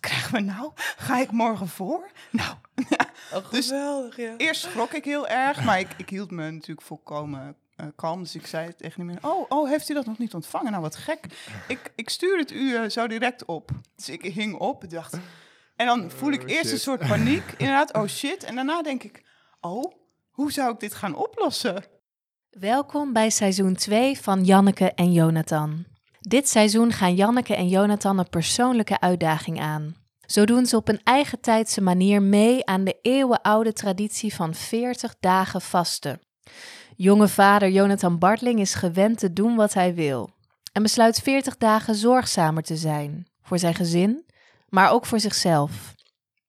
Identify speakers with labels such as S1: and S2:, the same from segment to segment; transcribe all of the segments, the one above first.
S1: zeggen we, nou, ga ik morgen voor? Nou,
S2: Oh,
S1: Dus
S2: geweldig, ja.
S1: eerst schrok ik heel erg, maar ik, ik hield me natuurlijk volkomen eh, kalm. Dus ik zei tegen die meneer, oh, oh, heeft u dat nog niet ontvangen? Nou, wat gek. Ik, ik stuur het u eh, zo direct op. Dus ik hing op en dacht... En dan voel ik
S3: Oh,
S1: eerst
S3: shit.
S1: een soort paniek, inderdaad, oh shit. En daarna denk ik, oh, hoe zou ik dit gaan oplossen?
S4: Welkom bij seizoen 2 van Janneke en Jonathan. Dit seizoen gaan Janneke en Jonathan een persoonlijke uitdaging aan. Zo doen ze op een eigen tijdse manier mee aan de eeuwenoude traditie van 40 dagen vasten. Jonge vader Jonathan Bartling is gewend te doen wat hij wil en besluit 40 dagen zorgzamer te zijn voor zijn gezin, maar ook voor zichzelf.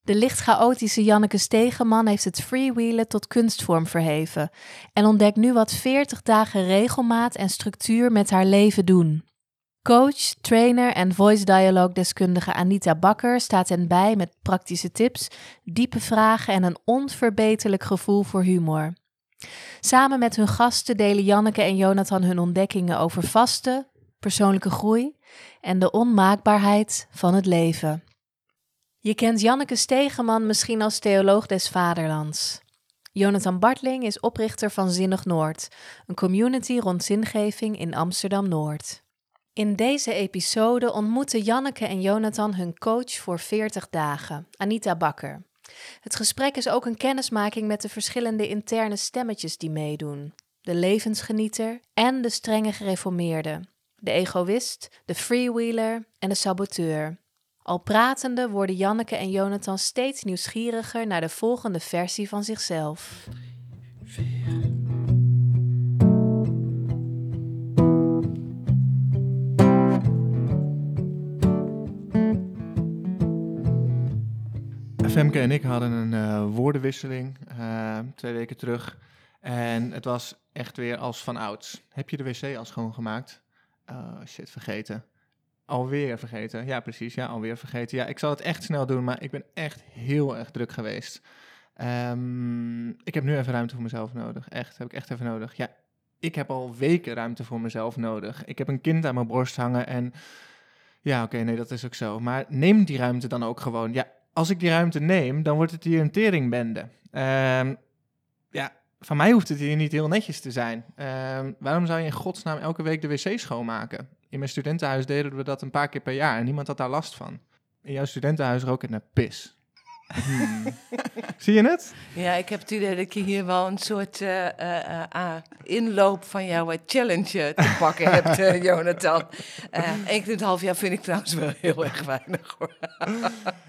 S4: De licht chaotische Janneke Stegeman heeft het freewheelen tot kunstvorm verheven en ontdekt nu wat 40 dagen regelmaat en structuur met haar leven doen. Coach, trainer en voice dialogue deskundige Anita Bakker staat hen bij met praktische tips, diepe vragen en een onverbeterlijk gevoel voor humor. Samen met hun gasten delen Janneke en Jonathan hun ontdekkingen over vasten, persoonlijke groei en de onmaakbaarheid van het leven. Je kent Janneke Stegeman misschien als theoloog des vaderlands. Jonathan Bartling is oprichter van Zinnig Noord, een community rond zingeving in Amsterdam-Noord. In deze episode ontmoeten Janneke en Jonathan hun coach voor 40 dagen, Anita Bakker. Het gesprek is ook een kennismaking met de verschillende interne stemmetjes die meedoen. De levensgenieter en de strenge gereformeerde. De egoïst, de freewheeler en de saboteur. Al pratende worden Janneke en Jonathan steeds nieuwsgieriger naar de volgende versie van zichzelf.
S3: Femke en ik hadden een eh, woordenwisseling eh, twee weken terug. En het was echt weer als van ouds. Heb je de wc al schoongemaakt? Oh, shit, vergeten. Alweer vergeten. Ja, precies. Ja, alweer vergeten. Ja, ik zal het echt snel doen, maar ik ben echt heel erg druk geweest. Ehm, ik heb nu even ruimte voor mezelf nodig. Echt, heb ik echt even nodig. Ja, ik heb al weken ruimte voor mezelf nodig. Ik heb een kind aan mijn borst hangen en... Ja, oké, nee, dat is ook zo. Maar neem die ruimte dan ook gewoon. Ja, als ik die ruimte neem, dan wordt het hier een teringbende. Ehm, ja, van mij hoeft het hier niet heel netjes te zijn. Ehm, waarom zou je in godsnaam elke week de wc schoonmaken? In mijn studentenhuis deden we dat een paar keer per jaar en niemand had daar last van. In jouw studentenhuis rook het naar pis. Hmm. Zie je het?
S2: Ja, ik heb het idee dat je hier wel een soort eh, eh, eh, ah, inloop van jouw challenge te pakken hebt, Jonathan. Het half jaar vind ik trouwens wel heel erg weinig hoor.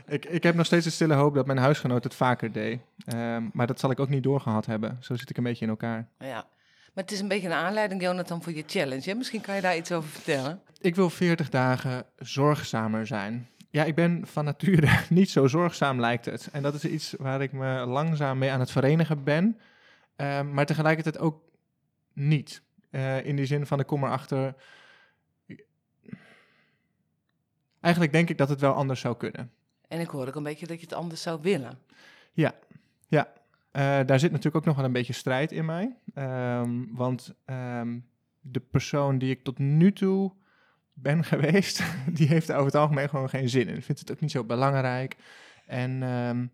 S3: Ik, ik heb nog steeds een stille hoop dat mijn huisgenoot het vaker deed. Ehm, maar dat zal ik ook niet doorgehad hebben. Zo zit ik een beetje in elkaar.
S2: Ja. Maar het is een beetje een aanleiding, Jonathan, voor je challenge. Hè? Misschien kan je daar iets over vertellen.
S3: Ik wil 40 dagen zorgzamer zijn. Ja, ik ben van nature niet zo zorgzaam, lijkt het. En dat is iets waar ik me langzaam mee aan het verenigen ben. Ehm, maar tegelijkertijd ook niet. Eh, in die zin van, ik kom erachter... Eigenlijk denk ik dat het wel anders zou kunnen.
S2: En ik hoor ook een beetje dat je het anders zou willen.
S3: Eh, daar zit natuurlijk ook nog wel een beetje strijd in mij. Ehm, want ehm, de persoon die ik tot nu toe ben geweest, die heeft er over het algemeen gewoon geen zin in. Vindt het ook niet zo belangrijk. En ehm,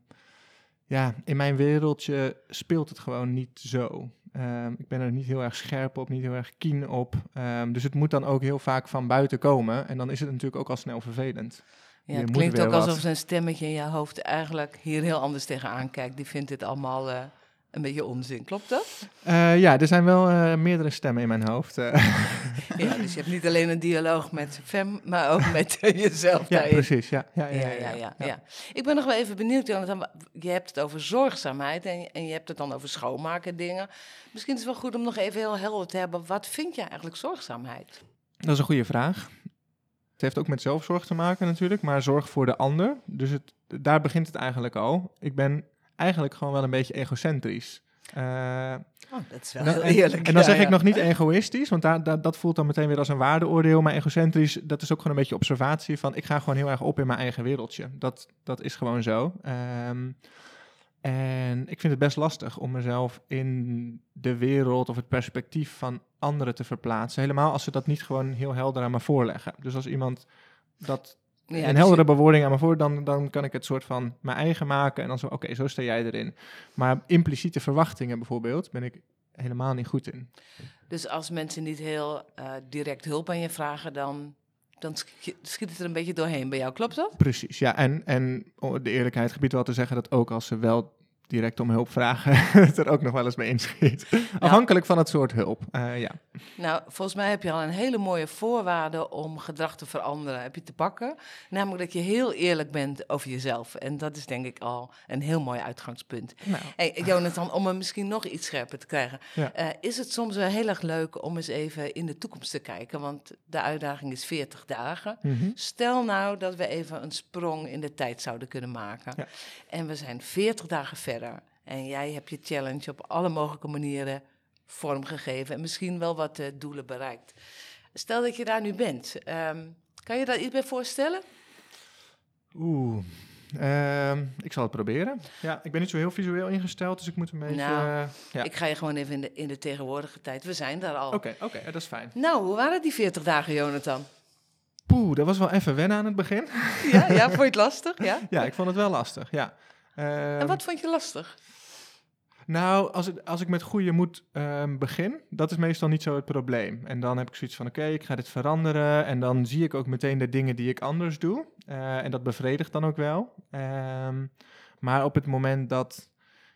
S3: ja, in mijn wereldje speelt het gewoon niet zo. Ehm, ik ben er niet heel erg scherp op, niet heel erg keen op. Ehm, dus het moet dan ook heel vaak van buiten komen. En dan is het natuurlijk ook al snel vervelend.
S2: Ja,
S3: Je
S2: het klinkt ook
S3: wat.
S2: alsof een stemmetje in je hoofd eigenlijk hier heel anders tegenaan kijkt. Die vindt dit allemaal eh, een beetje onzin. Klopt dat?
S3: Eh, ja, er zijn wel eh, meerdere stemmen in mijn hoofd. eh.
S2: Ja, dus je hebt niet alleen een dialoog met Fem, maar ook met jezelf
S3: ja,
S2: daarin.
S3: precies. Ja, ja, ja,
S2: Ja, ja, ja, ja. Ik ben nog wel even benieuwd, Jonathan. Je hebt het over zorgzaamheid en, je- en je hebt het dan over schoonmaken dingen. Misschien is het wel goed om nog even heel helder te hebben. Wat vind je eigenlijk zorgzaamheid?
S3: Dat is een goede vraag. Het heeft ook met zelfzorg te maken natuurlijk, maar zorg voor de ander. Dus het, daar begint het eigenlijk al. Ik ben eigenlijk gewoon wel een beetje egocentrisch. Eh,
S2: Oh, dat is wel
S3: en dan-
S2: eerlijk.
S3: En dan
S2: ja,
S3: zeg
S2: ja.
S3: ik nog niet egoïstisch, want daar, daar- dat voelt dan meteen weer als een waardeoordeel. Maar egocentrisch, dat is ook gewoon een beetje observatie van... ik ga gewoon heel erg op in mijn eigen wereldje. Dat, dat is gewoon zo. Ehm, en ik vind het best lastig om mezelf in de wereld of het perspectief van anderen te verplaatsen. Helemaal als ze dat niet gewoon heel helder aan me voorleggen. Dus als iemand dat
S2: Ja,
S3: een
S2: dus
S3: heldere
S2: je-
S3: bewoording aan me voor, dan, dan kan ik het soort van mijn eigen maken en dan zo, oké, zo sta jij erin. Maar impliciete verwachtingen bijvoorbeeld, ben ik helemaal niet goed in.
S2: Dus als mensen niet heel eh, direct hulp aan je vragen, dan, dan schiet, het er een beetje doorheen bij jou. Klopt dat?
S3: Precies, ja. En, en de eerlijkheid gebied wel te zeggen dat ook als ze wel direct om hulp vragen, het er ook nog wel eens mee inschiet. Afhankelijk van het soort hulp, eh, ja.
S2: Nou, volgens mij heb je al een hele mooie voorwaarde om gedrag te veranderen. Heb je te pakken? Namelijk dat je heel eerlijk bent over jezelf. En dat is denk ik al een heel mooi uitgangspunt.
S3: Nou,
S2: Hey, Jonathan, om hem misschien nog iets scherper te krijgen.
S3: Ja.
S2: eh, is het soms wel heel erg leuk om eens even in de toekomst te kijken? Want de uitdaging is 40 dagen.
S3: mhm.
S2: Stel nou dat we even een sprong in de tijd zouden kunnen maken.
S3: Ja.
S2: En we zijn 40 dagen verder. En jij hebt je challenge op alle mogelijke manieren vormgegeven. En misschien wel wat eh, doelen bereikt. Stel dat je daar nu bent. ehm, kan je daar iets bij voorstellen?
S3: Oeh. Ehm, ik zal het proberen. Ja, ik ben niet zo heel visueel ingesteld, dus ik moet een beetje...
S2: Nou,
S3: eh, ja.
S2: Ik ga je gewoon even in de, in de tegenwoordige tijd. We zijn daar al.
S3: Oké, oké, dat is fijn.
S2: Nou, hoe waren die 40 dagen, Jonathan?
S3: Poeh, dat was wel even wennen aan het begin.
S2: Ja, ja vond je het lastig? Ja?
S3: Ja, ik vond het wel lastig, ja.
S2: En
S3: Ehm,
S2: wat vond je lastig?
S3: Nou, als, het, als ik met goede moed ehm, begin, dat is meestal niet zo het probleem. En dan heb ik zoiets van, oké, ik ga dit veranderen. En dan zie ik ook meteen de dingen die ik anders doe. Eh, en dat bevredigt dan ook wel. Ehm, maar op het moment dat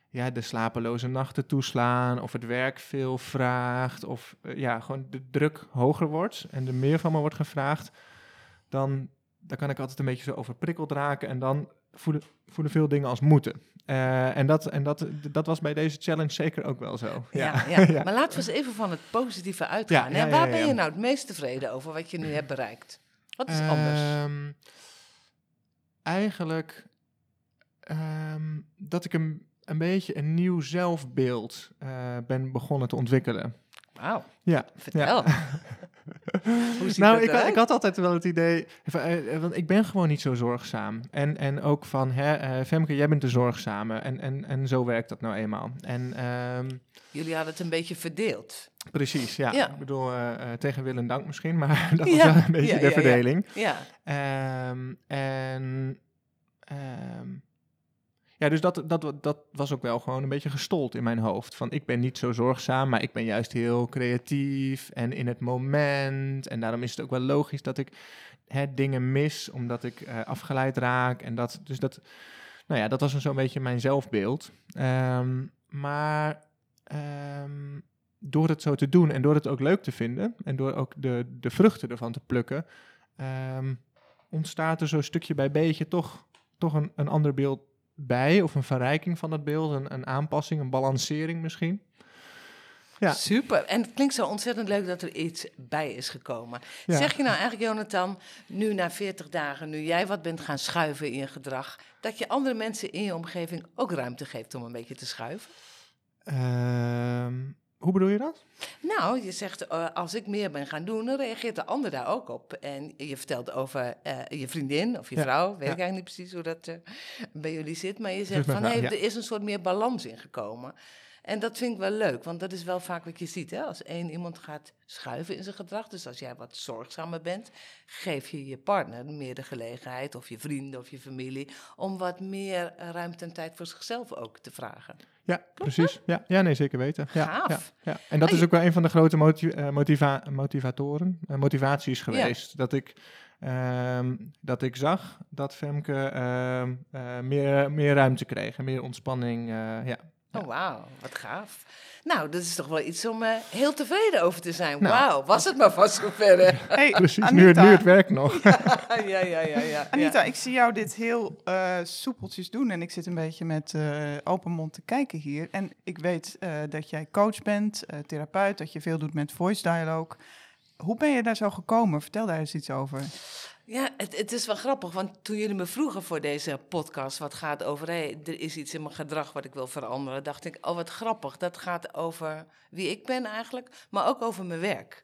S3: ja, de slapeloze nachten toeslaan... of het werk veel vraagt... of eh, ja, gewoon de druk hoger wordt en er meer van me wordt gevraagd... dan, dan kan ik altijd een beetje zo overprikkeld raken... en dan voelen, voelen veel dingen als moeten. Eh, en dat, en dat, dat was bij deze challenge zeker ook wel zo.
S2: Ja, ja. Maar laten we eens even van het positieve uitgaan. Hè? Waar ben je nou het meest tevreden over wat je nu hebt bereikt? Wat is anders?
S3: Ehm, eigenlijk ehm, dat ik een, een beetje een nieuw zelfbeeld eh, ben begonnen te ontwikkelen.
S2: Wauw,
S3: Ja,
S2: vertel.
S3: Nou, ik, ik had altijd wel het idee, eh, eh, want ik ben gewoon niet zo zorgzaam. En, en ook van, hè, eh, Femke, jij bent de zorgzame. En, en, en zo werkt dat nou eenmaal. En ehm,
S2: Jullie hadden het een beetje verdeeld.
S3: precies, ja.
S2: Ja.
S3: Ik bedoel, tegen wil en dank misschien, maar dat was
S2: Ja,
S3: wel een beetje
S2: ja,
S3: de verdeling.
S2: Ja,
S3: Ehm, en ehm, ja, dus dat, dat, dat was ook wel gewoon een beetje gestold in mijn hoofd. Van ik ben niet zo zorgzaam, maar ik ben juist heel creatief en in het moment. En daarom is het ook wel logisch dat ik hè, dingen mis, omdat ik eh, afgeleid raak. En dat, dus dat, nou ja, dat was zo'n beetje mijn zelfbeeld. Ehm, maar ehm, door het zo te doen en door het ook leuk te vinden en door ook de, de vruchten ervan te plukken, ehm, ontstaat er zo stukje bij beetje toch, toch een, een ander beeld bij, of een verrijking van dat beeld, een, een aanpassing, een balancering misschien. Ja.
S2: super. En het klinkt zo ontzettend leuk dat er iets bij is gekomen.
S3: Ja.
S2: Zeg je nou eigenlijk, Jonathan, nu na 40 dagen, nu jij wat bent gaan schuiven in je gedrag, dat je andere mensen in je omgeving ook ruimte geeft om een beetje te schuiven?
S3: Ehm, hoe bedoel je dat?
S2: Nou, je zegt, eh, als ik meer ben gaan doen, dan reageert de ander daar ook op. En je vertelt over eh, je vriendin of je
S3: Ja,
S2: vrouw, weet
S3: ja.
S2: ik eigenlijk niet precies hoe dat eh, bij jullie zit. Maar je zegt van, hey,
S3: ja.
S2: er is een soort meer balans ingekomen. En dat vind ik wel leuk, want dat is wel vaak wat je ziet. Hè? Als één iemand gaat schuiven in zijn gedrag, dus als jij wat zorgzamer bent, geef je je partner meer de gelegenheid, of je vrienden of je familie, om wat meer eh, ruimte en tijd voor zichzelf ook te vragen.
S3: Ja, precies. Ja, ja, nee, zeker weten. Ja,
S2: Gaaf.
S3: Ja, ja. En dat
S2: Ah,
S3: is ook wel een van de grote eh, motiva- motivatoren, eh, motivaties geweest. Dat, ik, ehm, dat ik zag dat Femke ehm, eh, meer, meer ruimte kreeg en meer ontspanning. ja.
S2: Oh, wauw, wat gaaf. Nou, dat is toch wel iets om eh, heel tevreden over te zijn.
S3: Nou,
S2: Wauw, was het maar vast zover. hè?
S1: Hey,
S3: Precies, nu het, nu het werkt nog.
S2: ja, ja, ja, ja. ja.
S1: Anita, ik zie jou dit heel eh, soepeltjes doen en ik zit een beetje met eh, open mond te kijken hier. En ik weet eh, dat jij coach bent, eh, therapeut, dat je veel doet met voice dialogue. Hoe ben je daar zo gekomen? Vertel daar eens iets over.
S2: Ja, het, het is wel grappig, want toen jullie me vroegen voor deze podcast, wat gaat over, er is iets in mijn gedrag wat ik wil veranderen, dacht ik, oh wat grappig, dat gaat over wie ik ben eigenlijk, maar ook over mijn werk.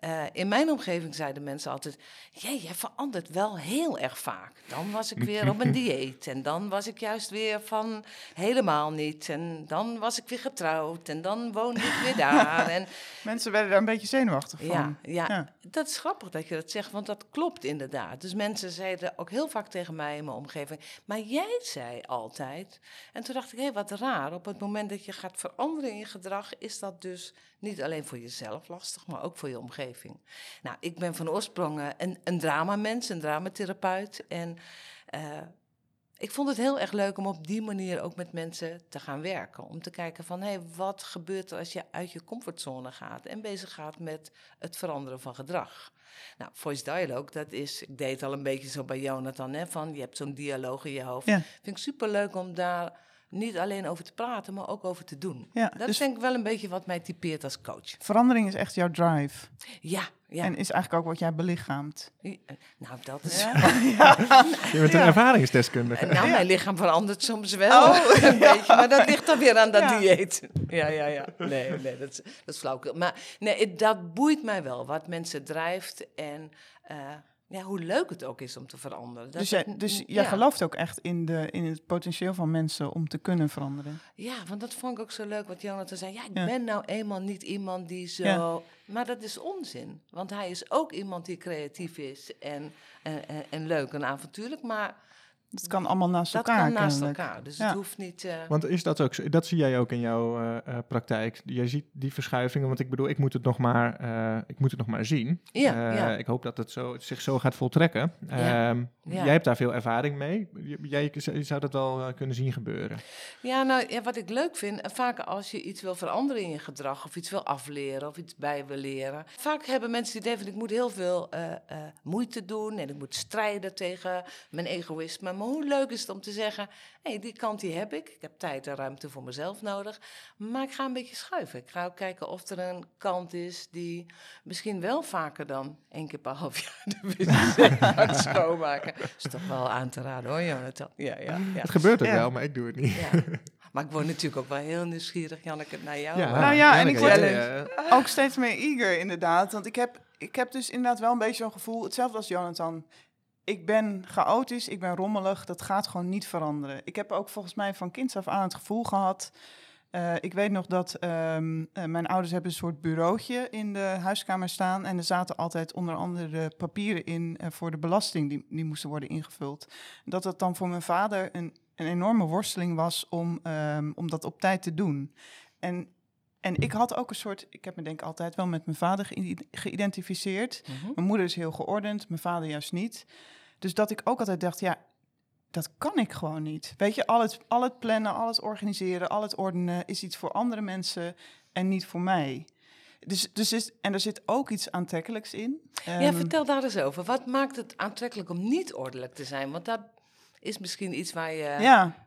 S2: Eh, in mijn omgeving zeiden mensen altijd: Jee, jij verandert wel heel erg vaak. Dan was ik weer op een dieet. En dan was ik juist weer van helemaal niet. En dan was ik weer getrouwd. En dan woonde ik weer daar. En
S1: Mensen werden daar een beetje zenuwachtig van.
S2: ja, ja,
S1: Ja.
S2: dat is grappig dat je dat zegt, want dat klopt inderdaad. Dus mensen zeiden ook heel vaak tegen mij in mijn omgeving, maar jij zei altijd. En toen dacht ik, hé, wat raar. Op het moment dat je gaat veranderen in je gedrag, is dat dus niet alleen voor jezelf lastig, maar ook voor je omgeving. Nou, ik ben van oorsprong eh, een, een dramamens, een dramatherapeut. En eh, ik vond het heel erg leuk om op die manier ook met mensen te gaan werken. Om te kijken van, hé, wat gebeurt er als je uit je comfortzone gaat en bezig gaat met het veranderen van gedrag. Nou, voice dialogue, dat is, ik deed al een beetje zo bij Jonathan, hè, van je hebt zo'n dialoog in je hoofd.
S1: Ja.
S2: Vind ik superleuk om daar niet alleen over te praten, maar ook over te doen.
S1: Ja,
S2: dat
S1: dus-
S2: is denk ik wel een beetje wat mij typeert als coach.
S1: Verandering is echt jouw drive.
S2: Ja, ja.
S1: En is eigenlijk ook wat jij belichaamt.
S2: Nou, dat is...
S3: Je bent een ervaringsdeskundige.
S2: Nou, mijn lichaam verandert soms wel een beetje, maar dat ligt dan weer aan dat
S1: Ja.
S2: dieet. Ja, ja, ja. Nee, nee, dat is, dat is flauwkul. Maar nee, dat boeit mij wel, wat mensen drijft en eh, ja, hoe leuk het ook is om te veranderen. Dat
S1: dus jij,
S2: het-
S1: dus
S2: ja.
S1: jij gelooft ook echt in, de, in het potentieel van mensen om te kunnen veranderen.
S2: Ja, want dat vond ik ook zo leuk wat Jonathan zei. Ja, ik
S1: Ja.
S2: ben nou eenmaal niet iemand die zo...
S1: Ja.
S2: Maar dat is onzin, want hij is ook iemand die creatief is en, en, en, en leuk en avontuurlijk, maar
S1: Dat kan allemaal naast
S2: dat
S1: elkaar.
S2: kan naast
S1: kennelijk.
S2: elkaar. Dus
S1: Ja.
S2: het hoeft niet... eh,
S3: Want is dat ook zo? Dat zie jij ook in jouw eh, eh, praktijk. Jij ziet die verschuivingen, want ik bedoel, ik moet het nog maar, eh, ik moet het nog maar zien.
S2: Ja,
S3: Eh,
S2: ja.
S3: Ik hoop dat het zo, zich zo gaat voltrekken.
S2: Ja,
S3: Ehm,
S2: ja.
S3: Jij hebt daar veel ervaring mee. Jij je zou dat wel kunnen zien gebeuren.
S2: Ja, nou, ja, wat ik leuk vind, vaak als je iets wil veranderen in je gedrag, of iets wil afleren, of iets bij wil leren. Vaak hebben mensen het idee van, ik moet heel veel eh, eh, moeite doen en ik moet strijden tegen mijn egoïsme. Maar hoe leuk is het om te zeggen, hé, hey, die kant die heb ik. Ik heb tijd en ruimte voor mezelf nodig. Maar ik ga een beetje schuiven. Ik ga ook kijken of er een kant is die misschien wel vaker dan één keer per half jaar de wc gaat schoonmaken. is toch wel aan te raden hoor, Jonathan. Ja, ja, ja.
S3: Het gebeurt ook
S1: Ja.
S3: wel, maar ik doe het niet.
S2: Ja. Maar ik word natuurlijk ook wel heel nieuwsgierig, Janneke, naar jou.
S3: Ja.
S1: Nou ja, en ik word- Ook steeds meer eager, inderdaad. Want ik heb, ik heb dus inderdaad wel een beetje zo'n gevoel, hetzelfde als Jonathan. Ik ben chaotisch, ik ben rommelig, dat gaat gewoon niet veranderen. Ik heb ook volgens mij van kinds af aan het gevoel gehad. eh, ik weet nog dat ehm, eh, mijn ouders hebben een soort bureautje in de huiskamer staan. En er zaten altijd onder andere papieren in eh, voor de belasting die, die moesten worden ingevuld. Dat het dan voor mijn vader een, een enorme worsteling was om, ehm, om dat op tijd te doen. En en ik had ook een soort, ik heb me denk ik altijd wel met mijn vader geï- geïdentificeerd.
S2: Mhm.
S1: Mijn moeder is heel geordend, mijn vader juist niet. Dus dat ik ook altijd dacht, ja, dat kan ik gewoon niet. Weet je, al het, al het plannen, al het organiseren, al het ordenen is iets voor andere mensen en niet voor mij. Dus, dus is, en er zit ook iets aantrekkelijks in.
S2: Ja,
S1: Ehm,
S2: vertel daar eens over. Wat maakt het aantrekkelijk om niet ordelijk te zijn? Want dat is misschien iets waar je,
S1: ja,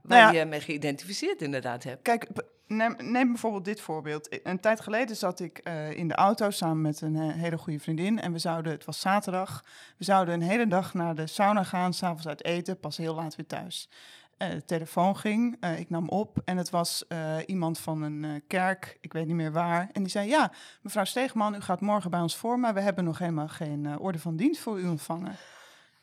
S2: waar
S1: nou ja,
S2: je mee geïdentificeerd inderdaad hebt.
S1: Kijk, neem, neem bijvoorbeeld dit voorbeeld. Een tijd geleden zat ik eh, in de auto samen met een eh, hele goede vriendin. En we zouden, het was zaterdag, we zouden een hele dag naar de sauna gaan, s'avonds uit eten, pas heel laat weer thuis. Eh, de telefoon ging, ik nam op en het was iemand van een kerk, ik weet niet meer waar. En die zei, ja, mevrouw Steegman, u gaat morgen bij ons voor, maar we hebben nog helemaal geen orde van dienst voor u ontvangen.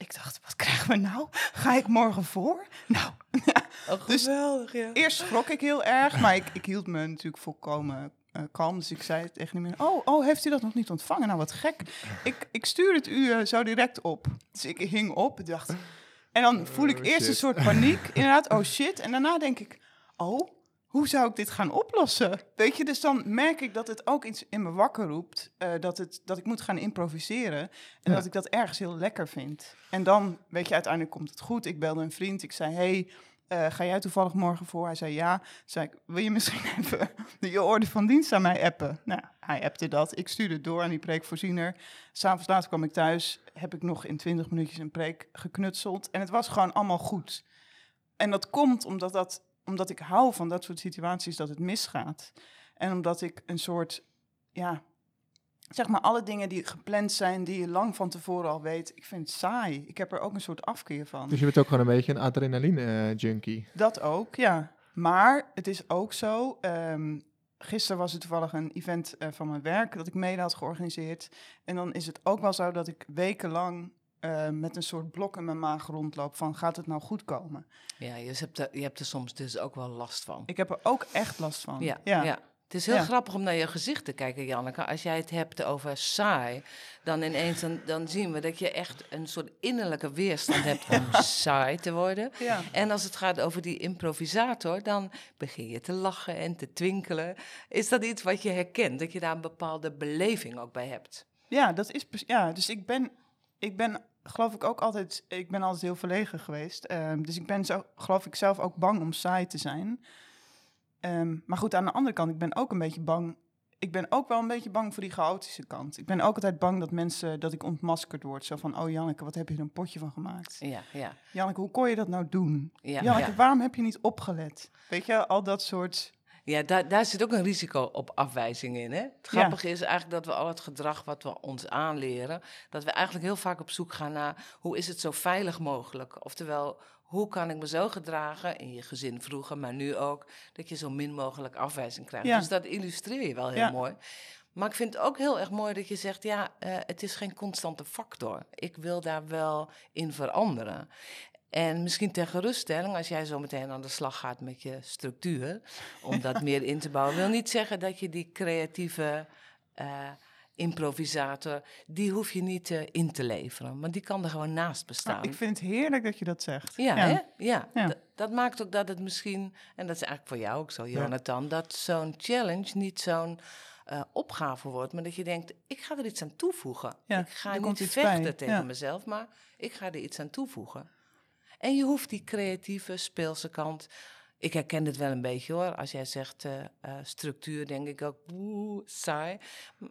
S1: Ik dacht, wat krijgen we nou? Ga ik morgen voor? Nou,
S2: Oh,
S1: Dus-
S2: geweldig, ja.
S1: Eerst schrok ik heel erg, maar ik, ik hield me natuurlijk volkomen eh, kalm. Dus ik zei tegen die man, oh, oh, heeft u dat nog niet ontvangen? Nou, wat gek. Ik, ik stuur het u eh, zo direct op. Dus ik hing op en dacht... En dan voel ik
S3: Oh,
S1: eerst een soort paniek, inderdaad, oh shit. En daarna denk ik, oh, hoe zou ik dit gaan oplossen? Weet je, dus dan merk ik dat het ook iets in me wakker roept. eh, dat, het, dat ik moet gaan improviseren. En
S3: Ja.
S1: dat ik dat ergens heel lekker vind. En dan, weet je, uiteindelijk komt het goed. Ik belde een vriend, ik zei, hey, eh, ga jij toevallig morgen voor? Hij zei ja. Zei ik, wil je misschien even je orde van dienst aan mij appen? Nou, hij appte dat. Ik stuurde het door aan die preekvoorziener. S'avonds later kwam ik thuis, heb ik nog in twintig minuutjes een preek geknutseld. En het was gewoon allemaal goed. En dat komt omdat, dat, omdat ik hou van dat soort situaties dat het misgaat. En omdat ik een soort, ja, zeg maar alle dingen die gepland zijn, die je lang van tevoren al weet. Ik vind het saai. Ik heb er ook een soort afkeer van.
S3: Dus je bent ook gewoon een beetje een adrenaline-junkie.
S1: Dat ook, ja. Maar het is ook zo, ehm, gisteren was het toevallig een event eh, van mijn werk dat ik mede had georganiseerd. En dan is het ook wel zo dat ik wekenlang eh, met een soort blok in mijn maag rondloop van gaat het nou goed komen?
S2: Ja, je hebt, er, je hebt er soms dus ook wel last van.
S1: Ik heb er ook echt last van.
S2: Ja, ja. Het is heel
S1: Ja.
S2: grappig om naar je gezicht te kijken, Janneke. Als jij het hebt over saai, dan ineens dan, dan zien we dat je echt een soort innerlijke weerstand hebt om saai te worden.
S1: Ja.
S2: En als het gaat over die improvisator, dan begin je te lachen en te twinkelen. Is dat iets wat je herkent, dat je daar een bepaalde beleving ook bij hebt?
S1: Ja, dat is ja. Dus ik ben, ik ben, geloof ik ook altijd, ik ben altijd heel verlegen geweest. Ehm, dus ik ben zo, geloof ik zelf ook bang om saai te zijn. Ehm, maar goed, aan de andere kant, ik ben ook een beetje bang. Ik ben ook wel een beetje bang voor die chaotische kant. Ik ben ook altijd bang dat mensen, dat ik ontmaskerd word. Zo van, oh Janneke, wat heb je er een potje van gemaakt?
S2: Ja, ja,
S1: Janneke, hoe kon je dat nou doen?
S2: ja.
S1: Janneke,
S2: ja.
S1: waarom heb je niet opgelet? Weet je, al dat soort...
S2: Ja, daar, daar zit ook een risico op afwijzing in. Hè? Het grappige is eigenlijk dat we al het gedrag wat we ons aanleren, dat we eigenlijk heel vaak op zoek gaan naar hoe is het zo veilig mogelijk. Oftewel, hoe kan ik me zo gedragen, in je gezin vroeger, maar nu ook, dat je zo min mogelijk afwijzing krijgt.
S1: Ja.
S2: Dus dat illustreer je wel heel
S1: Ja.
S2: mooi. Maar ik vind het ook heel erg mooi dat je zegt, ja, eh, het is geen constante factor. Ik wil daar wel in veranderen. En misschien ter geruststelling, als jij zo meteen aan de slag gaat met je structuur, om dat meer in te bouwen, wil niet zeggen dat je die creatieve eh, improvisator, die hoef je niet eh, in te leveren, maar die kan er gewoon naast bestaan.
S1: Nou, ik vind het heerlijk dat je dat zegt.
S2: Ja, Hè? ja. Dat maakt ook dat het misschien, en dat is eigenlijk voor jou ook zo, Jonathan, dat zo'n challenge niet zo'n eh, opgave wordt, maar dat je denkt, ik ga er iets aan toevoegen. Ik ga niet vechten
S1: bij,
S2: tegen mezelf, maar ik ga er iets aan toevoegen. En je hoeft die creatieve, speelse kant. Ik herken het wel een beetje hoor. Als jij zegt eh, eh, structuur, denk ik ook boe, saai.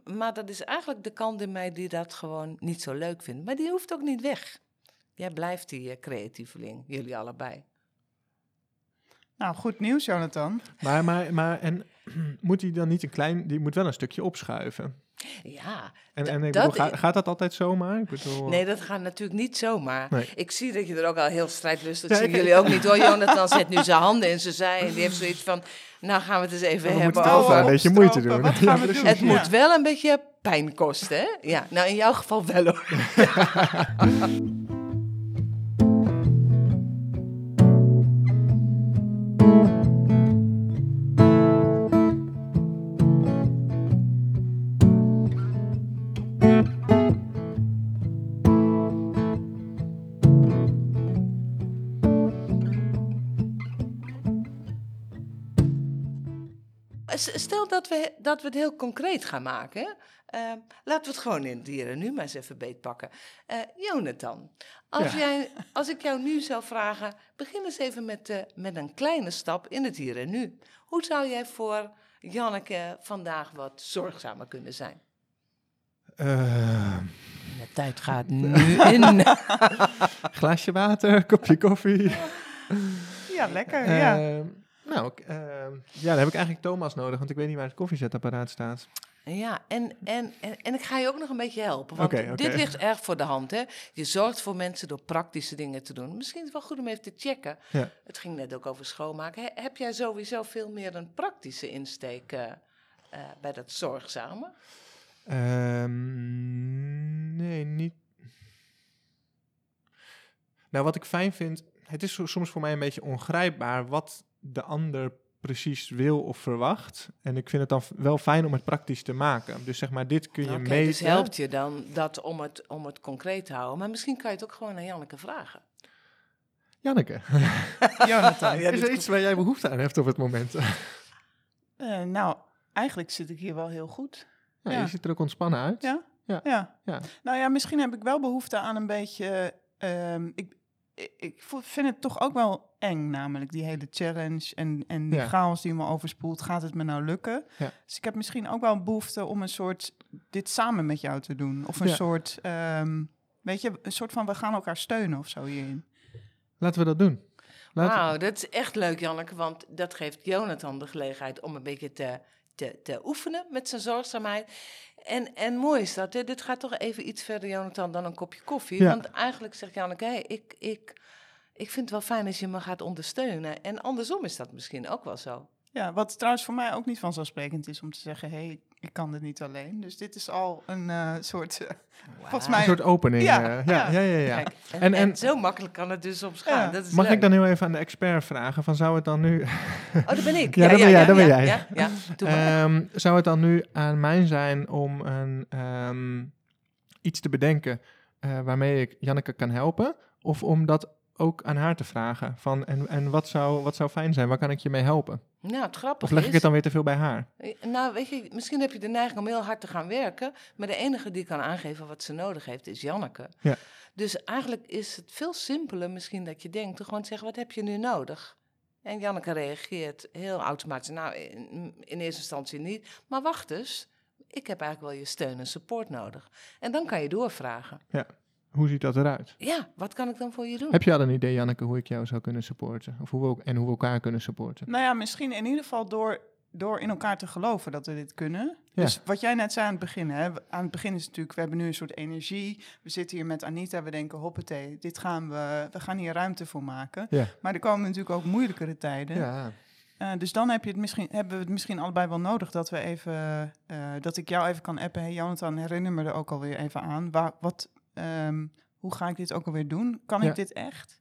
S2: Maar dat is eigenlijk de kant in mij die dat gewoon niet zo leuk vindt. Maar die hoeft ook niet weg. Jij blijft die eh, creatieveling, jullie allebei.
S1: Nou, goed nieuws, Jonathan.
S3: Maar, maar, maar en moet hij dan niet een klein, die moet wel een stukje opschuiven.
S2: Ja,
S3: En, en ik
S2: dat
S3: bedoel, gaat dat altijd zomaar? Ik bedoel,
S2: nee, dat gaat natuurlijk niet zomaar.
S3: Nee.
S2: Ik zie dat je er ook al heel strijdlustig
S3: Ja,
S2: zien jullie ook niet hoor. Jonathan zet nu zijn handen in zijn zij en die heeft zoiets van... Nou gaan we het eens even
S3: we
S2: hebben
S1: Oh,
S3: wel een
S2: over...
S3: beetje moeite doen.
S1: Wat gaan we doen?
S2: Het
S1: Ja.
S2: moet wel een beetje pijn kosten, hè? Ja, nou in jouw geval wel hoor. Stel dat we, dat we het heel concreet gaan maken. Eh, laten we het gewoon in het dieren nu maar eens even beetpakken. Eh Jonathan, als,
S3: Ja.
S2: jij, als ik jou nu zou vragen... begin eens even met, eh, met een kleine stap in het hier en nu. Hoe zou jij voor Janneke vandaag wat zorgzamer kunnen zijn?
S3: Eh,
S2: De tijd gaat nu in.
S3: glaasje water, kopje koffie.
S1: Ja, lekker. ja.
S3: Nou, ik, eh, ja, dan heb ik eigenlijk Thomas nodig, want ik weet niet waar het koffiezetapparaat staat.
S2: Ja, en, en, en, en ik ga je ook nog een beetje helpen. Want dit ligt erg voor de hand. Hè? Je zorgt voor mensen door praktische dingen te doen. Misschien is het wel goed om even te checken.
S3: Ja.
S2: Het ging net ook over schoonmaken. He- heb jij sowieso veel meer een praktische insteek eh, eh, bij dat zorgzame?
S3: Ehm, nee, niet. Nou, wat ik fijn vind, het is so- soms voor mij een beetje ongrijpbaar wat de ander precies wil of verwacht. En ik vind het dan wel fijn om het praktisch te maken. Dus zeg maar, dit kun je
S2: Oké,
S3: meten.
S2: dus helpt je dan dat om het, om het concreet te houden. Maar misschien kan je het ook gewoon aan Janneke vragen.
S3: Janneke,
S1: Jonathan.
S3: is er iets waar jij behoefte aan hebt op het moment?
S1: Eh, nou, eigenlijk zit ik hier wel heel goed.
S3: Ja,
S1: Ja.
S3: Je ziet er ook ontspannen uit.
S1: Ja?
S3: Ja.
S1: ja.
S3: Ja.
S1: Nou ja, misschien heb ik wel behoefte aan een beetje... ehm, ik, ik, vind het toch ook wel eng, namelijk die hele challenge en, en die
S3: Ja.
S1: chaos die me overspoelt. Gaat het me nou lukken?
S3: Ja.
S1: Dus ik heb misschien ook wel behoefte om een soort dit samen met jou te doen. Of een
S3: Ja.
S1: soort, ehm, weet je, een soort van we gaan elkaar steunen of zo hierin.
S3: Laten we dat doen. Laten-
S2: Wauw, dat is echt leuk, Janneke. Want dat geeft Jonathan de gelegenheid om een beetje te, te, te oefenen met zijn zorgzaamheid. En, en mooi is dat, hè? dit gaat toch even iets verder, Jonathan, dan een kopje koffie.
S3: Ja.
S2: Want eigenlijk zegt Janneke, hey, ik, ik, ik vind het wel fijn als je me gaat ondersteunen. En andersom is dat misschien ook wel zo.
S1: Ja, wat trouwens voor mij ook niet vanzelfsprekend is om te zeggen, hé, hey, ik kan dit niet alleen. Dus dit is al een eh, soort, eh, volgens
S3: Een
S1: mij...
S3: soort opening.
S1: Ja,
S3: eh, ja, ja,
S1: ja.
S3: ja, ja.
S2: Kijk, en,
S3: En-
S2: zo makkelijk kan het dus soms
S1: Ja.
S2: gaan. Dat is
S3: Mag
S2: leuk.
S3: ik dan heel even aan de expert vragen, van zou het dan nu...
S2: Oh, dat ben ik.
S3: Ja, dat ben jij, dat ben
S2: ja,
S3: jij. Ehm, zou het dan nu aan mij zijn om een, ehm, iets te bedenken eh, waarmee ik Janneke kan helpen? Of om dat ook aan haar te vragen? Van, en en wat, zou, wat zou fijn zijn? Waar kan ik je mee helpen?
S2: nou, het grappige
S3: Of leg ik
S2: is...
S3: het dan weer te veel bij haar?
S2: Eh, Nou, weet je, misschien heb je de neiging om heel hard te gaan werken, maar de enige die kan aangeven wat ze nodig heeft is Janneke.
S3: Ja.
S2: Dus eigenlijk is het veel simpeler misschien dat je denkt, te gewoon zeggen, wat heb je nu nodig? En Janneke reageert heel automatisch, nou, in, in eerste instantie niet, maar wacht eens, ik heb eigenlijk wel je steun en support nodig. En dan kan je doorvragen,
S3: Hoe ziet dat eruit?
S2: ja, wat kan ik dan voor je doen?
S3: Heb je al een idee, Janneke, hoe ik jou zou kunnen supporten? Of hoe we, ook- en hoe we elkaar kunnen supporten?
S1: Nou ja, misschien in ieder geval door, door in elkaar te geloven dat we dit kunnen.
S3: Ja.
S1: Dus wat jij net zei aan het begin, hè, we- aan het begin is natuurlijk, we hebben nu een soort energie. We zitten hier met Anita, we denken, hoppatee, dit gaan we, we gaan hier ruimte voor maken.
S3: Ja.
S1: Maar er komen natuurlijk ook moeilijkere tijden.
S3: Ja,
S1: Eh, dus dan heb je het misschien, hebben we het misschien allebei wel nodig dat we even, eh, dat ik jou even kan appen. Hey Jonathan, herinner me er ook alweer even aan. Waar, wat, ehm, hoe ga ik dit ook alweer doen? Kan
S3: Ja.
S1: ik dit echt?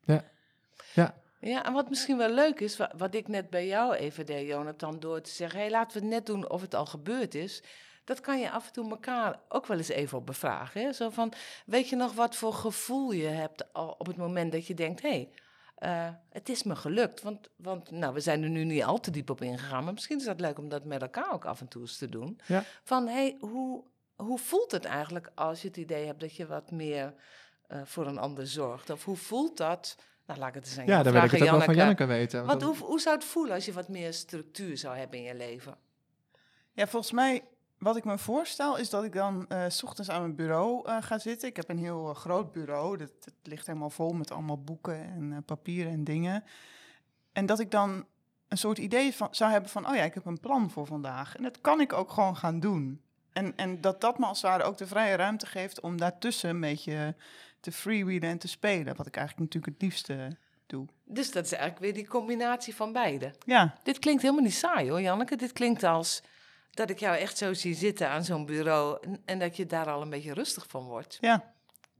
S2: Ja, en wat misschien wel leuk is, wa- wat ik net bij jou even deed, Jonathan, door te zeggen, hé, hey, laten we het net doen of het al gebeurd is. Dat kan je af en toe elkaar ook wel eens even op bevragen. Hè? Zo van, weet je nog wat voor gevoel je hebt al op het moment dat je denkt, hé, hey, eh, het is me gelukt. Want, want nou, we zijn er nu niet al te diep op ingegaan, maar misschien is dat leuk om dat met elkaar ook af en toe eens te doen.
S3: Ja.
S2: Van, hé, hey, hoe, hoe voelt het eigenlijk als je het idee hebt dat je wat meer eh, voor een ander zorgt? Of hoe voelt dat? Nou, laat ik het eens aan
S3: ja dan wil ik het ook wel van
S2: Janneke.
S3: Weten.
S2: Wat,
S3: want
S2: hoe, hoe zou het voelen als je wat meer structuur zou hebben in je leven?
S1: Ja, volgens mij, wat ik me voorstel, is dat ik dan eh, s ochtends aan mijn bureau eh, ga zitten. Ik heb een heel groot bureau. Dat, dat ligt helemaal vol met allemaal boeken en eh, papieren en dingen. En dat ik dan een soort idee van, zou hebben van, oh ja, ik heb een plan voor vandaag. En dat kan ik ook gewoon gaan doen. En, en dat dat me als het ware ook de vrije ruimte geeft om daartussen een beetje te freewheelen en te spelen. Wat ik eigenlijk natuurlijk het liefste doe.
S2: Dus dat is eigenlijk weer die combinatie van beide.
S1: Ja,
S2: Dit klinkt helemaal niet saai hoor, Janneke. Dit klinkt als dat ik jou echt zo zie zitten aan zo'n bureau en, en dat je daar al een beetje rustig van wordt.
S1: Ja.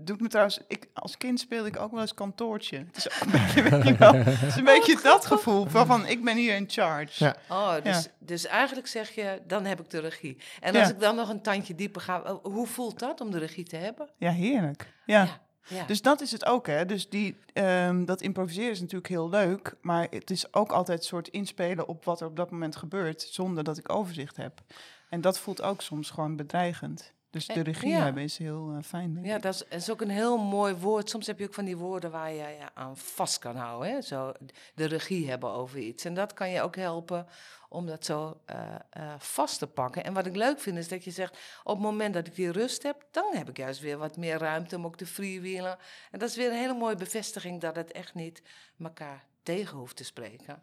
S1: Doet me trouwens, ik, als kind speelde ik ook wel eens kantoortje. Het is ook een beetje, weet je wel, het is een beetje dat gevoel van, van ik ben hier in charge.
S3: Ja.
S2: Oh, dus,
S1: Ja.
S2: dus eigenlijk zeg je, dan heb ik de regie. En
S1: Ja.
S2: als ik dan nog een tandje dieper ga, eh, hoe voelt dat om de regie te hebben?
S1: Ja, heerlijk. Ja.
S2: Ja, ja.
S1: Dus dat is het ook, hè. Dus die, ehm, dat improviseren is natuurlijk heel leuk, maar het is ook altijd een soort inspelen op wat er op dat moment gebeurt, zonder dat ik overzicht heb. En dat voelt ook soms gewoon bedreigend. Dus de
S2: Eh,
S1: regie
S2: ja.
S1: hebben is heel eh, fijn, denk
S2: Ja,
S1: ik.
S2: dat is, is ook een heel mooi woord. Soms heb je ook van die woorden waar je je aan vast kan houden. Hè? Zo de regie hebben over iets. En dat kan je ook helpen om dat zo eh, vast te pakken. En wat ik leuk vind is dat je zegt, op het moment dat ik die rust heb, dan heb ik juist weer wat meer ruimte om ook te freewheelen. En dat is weer een hele mooie bevestiging dat het echt niet elkaar tegen hoeft te spreken.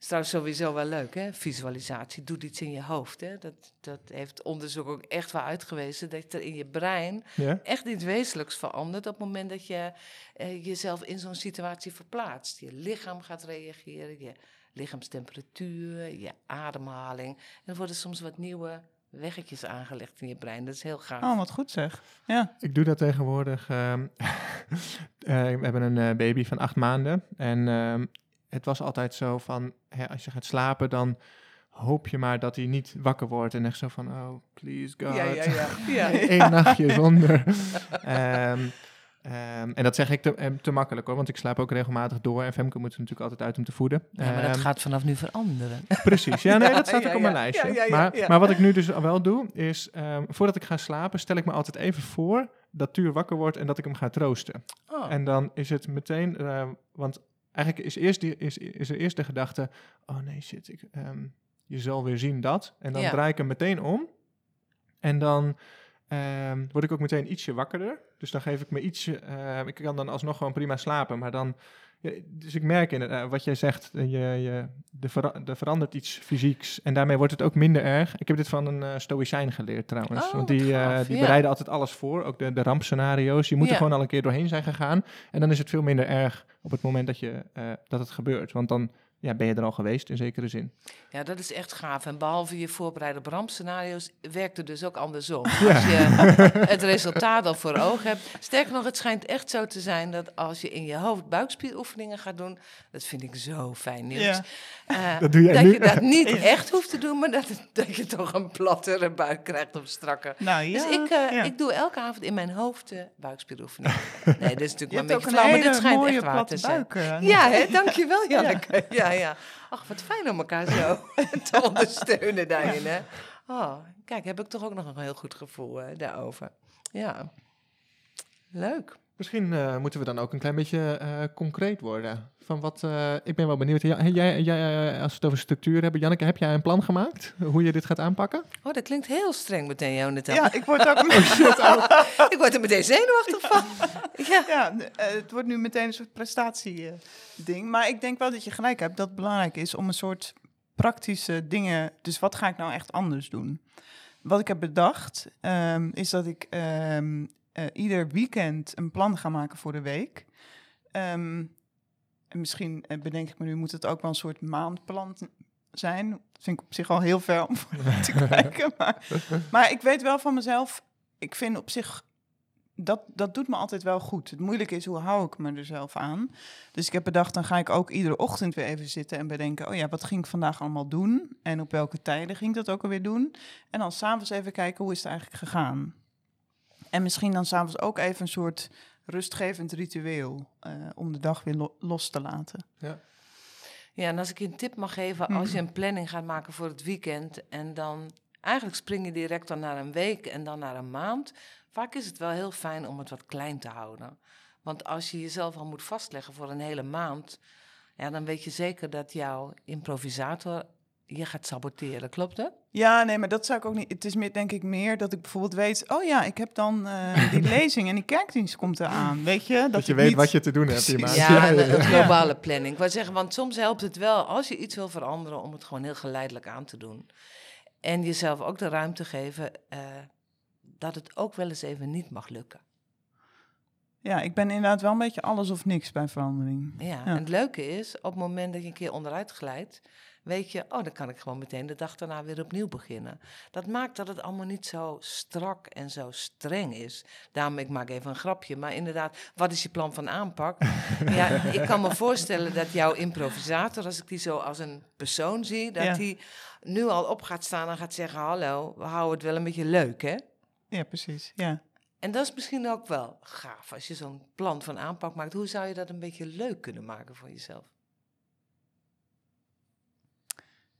S2: Is trouwens sowieso wel leuk, hè? Visualisatie doet iets in je hoofd. Hè? Dat, dat heeft onderzoek ook echt wel uitgewezen. Dat er in je brein
S3: Ja?
S2: echt iets wezenlijks verandert op het moment dat je eh, jezelf in zo'n situatie verplaatst. Je lichaam gaat reageren, je lichaamstemperatuur, je ademhaling. En er worden soms wat nieuwe weggetjes aangelegd in je brein. Dat is heel gaaf.
S1: Oh, wat goed zeg. Ja,
S3: Ik doe dat tegenwoordig. ehm, eh, we hebben een eh, baby van acht maanden. En ehm, het was altijd zo van, hè, als je gaat slapen, dan hoop je maar dat hij niet wakker wordt. En echt zo van, oh, please God.
S2: ja, ja, ja. ja.
S3: Eén nachtje zonder. Ehm, ehm, en dat zeg ik te, eh, te makkelijk hoor, want ik slaap ook regelmatig door. En Femke moet er natuurlijk altijd uit om te voeden.
S2: Ja, maar dat
S3: Ehm,
S2: gaat vanaf nu veranderen.
S3: Precies, ja, nee, dat staat
S2: Ja,
S3: ook op
S2: ja,
S3: mijn lijstje.
S2: ja, ja, ja,
S3: maar,
S2: ja.
S3: maar wat ik nu dus wel doe, is ehm, voordat ik ga slapen, stel ik me altijd even voor dat Tuur wakker wordt en dat ik hem ga troosten.
S2: Oh.
S3: En dan is het meteen, eh, want eigenlijk is, eerst die, is, is er eerst de gedachte, oh nee, shit, ik, ehm, je zal weer zien dat. En dan
S2: Ja.
S3: draai ik hem meteen om. En dan ehm, word ik ook meteen ietsje wakkerder. Dus dan geef ik me ietsje, eh, ik kan dan alsnog gewoon prima slapen, maar dan... Ja, dus ik merk inderdaad, wat jij zegt, eh, je, je, er, vera- er verandert iets fysieks. En daarmee wordt het ook minder erg. Ik heb dit van een eh stoïcijn geleerd trouwens.
S2: Oh,
S3: want die, eh, die
S2: ja.
S3: bereiden altijd alles voor, ook de, de rampscenario's. Je moet er gewoon al een keer doorheen zijn gegaan. En dan is het veel minder erg op het moment dat, je, eh, dat het gebeurt. Want dan ja, ben je er al geweest in zekere zin.
S2: Ja, dat is echt gaaf. En behalve je voorbereide bramscenario's, werkt het dus ook andersom. Als je het resultaat al voor ogen hebt. Sterker nog, het schijnt echt zo te zijn dat als je in je hoofd buikspieroefeningen gaat doen, dat vind ik zo fijn nieuws.
S1: Ja.
S2: eh,
S3: Dat doe jij
S2: dat
S3: nu.
S2: je dat niet echt hoeft te doen, maar dat, dat je toch een plattere buik krijgt of strakker.
S1: Nou ja.
S2: Dus ik, eh,
S1: ja.
S2: ik doe elke avond in mijn hoofd uh, buikspieroefeningen. Nee, dit is natuurlijk
S1: Je
S2: maar een beetje flauw, maar dit schijnt echt waar
S1: platte
S2: te zijn.
S1: buik.
S2: Ja, hè? dankjewel Janneke. Ja. Ja, Ach, wat fijn om elkaar zo te ondersteunen daarin, hè. Oh, kijk, heb ik toch ook nog een heel goed gevoel eh, daarover. Ja, leuk.
S3: Misschien eh, moeten we dan ook een klein beetje eh, concreet worden. Van wat, eh, ik ben wel benieuwd. Jij, jij, eh, als we het over structuur hebben, Janneke, heb jij een plan gemaakt hoe je dit gaat aanpakken?
S2: Oh, dat klinkt heel streng meteen, Jonathan.
S1: Ja, ik word ook...
S2: Ik word er meteen zenuwachtig van. Ja.
S1: Ja, het wordt nu meteen een soort prestatie-ding. maar ik denk wel dat je gelijk hebt dat het belangrijk is om een soort praktische dingen. Dus wat ga ik nou echt anders doen? Wat ik heb bedacht ehm, is dat ik ehm, eh, ieder weekend een plan ga maken voor de week. Ehm, en misschien eh, bedenk ik me nu, moet het ook wel een soort maandplan zijn. Dat vind ik op zich al heel ver om voor te kijken. Maar, maar ik weet wel van mezelf, ik vind op zich dat, dat doet me altijd wel goed. Het moeilijke is, hoe hou ik me er zelf aan? Dus ik heb bedacht, dan ga ik ook iedere ochtend weer even zitten en bedenken... oh ja, wat ging ik vandaag allemaal doen? En op welke tijden ging ik dat ook alweer doen? En dan s'avonds even kijken, hoe is het eigenlijk gegaan? En misschien dan s'avonds ook even een soort rustgevend ritueel... eh, om de dag weer lo- los te laten.
S2: Ja, en als ik je een tip mag geven, als je een planning gaat maken voor het weekend en dan eigenlijk spring je direct dan naar een week en dan naar een maand. Vaak is het wel heel fijn om het wat klein te houden. Want als je jezelf al moet vastleggen voor een hele maand, ja, dan weet je zeker dat jouw improvisator je gaat saboteren. Klopt dat?
S1: Ja, nee, maar dat zou ik ook niet. Het is meer, denk ik, meer dat ik bijvoorbeeld weet. Oh ja, ik heb dan eh, die lezing en die kerkdienst komt eraan. Weet je? Dat,
S3: Dat, je weet
S1: niet-
S3: wat je te doen hebt.
S2: Ja,
S3: Ja,
S2: globale planning. Ik wou zeggen, want soms helpt het wel als je iets wil veranderen om het gewoon heel geleidelijk aan te doen. En jezelf ook de ruimte geven eh, dat het ook wel eens even niet mag lukken.
S1: Ja, ik ben inderdaad wel een beetje alles of niks bij verandering.
S2: Ja,
S1: Ja.
S2: en het leuke is, op het moment dat je een keer onderuit glijdt, weet je, oh, dan kan ik gewoon meteen de dag daarna weer opnieuw beginnen. Dat maakt dat het allemaal niet zo strak en zo streng is. Daarom, ik maak even een grapje, maar inderdaad, wat is je plan van aanpak? ja, ik kan me voorstellen dat jouw improvisator, als ik die zo als een persoon zie, dat
S1: Ja.
S2: hij nu al op gaat staan en gaat zeggen, hallo, we houden het wel een beetje leuk, hè?
S1: Ja, precies. Ja.
S2: En dat is misschien ook wel gaaf als je zo'n plan van aanpak maakt. Hoe zou je dat een beetje leuk kunnen maken voor jezelf?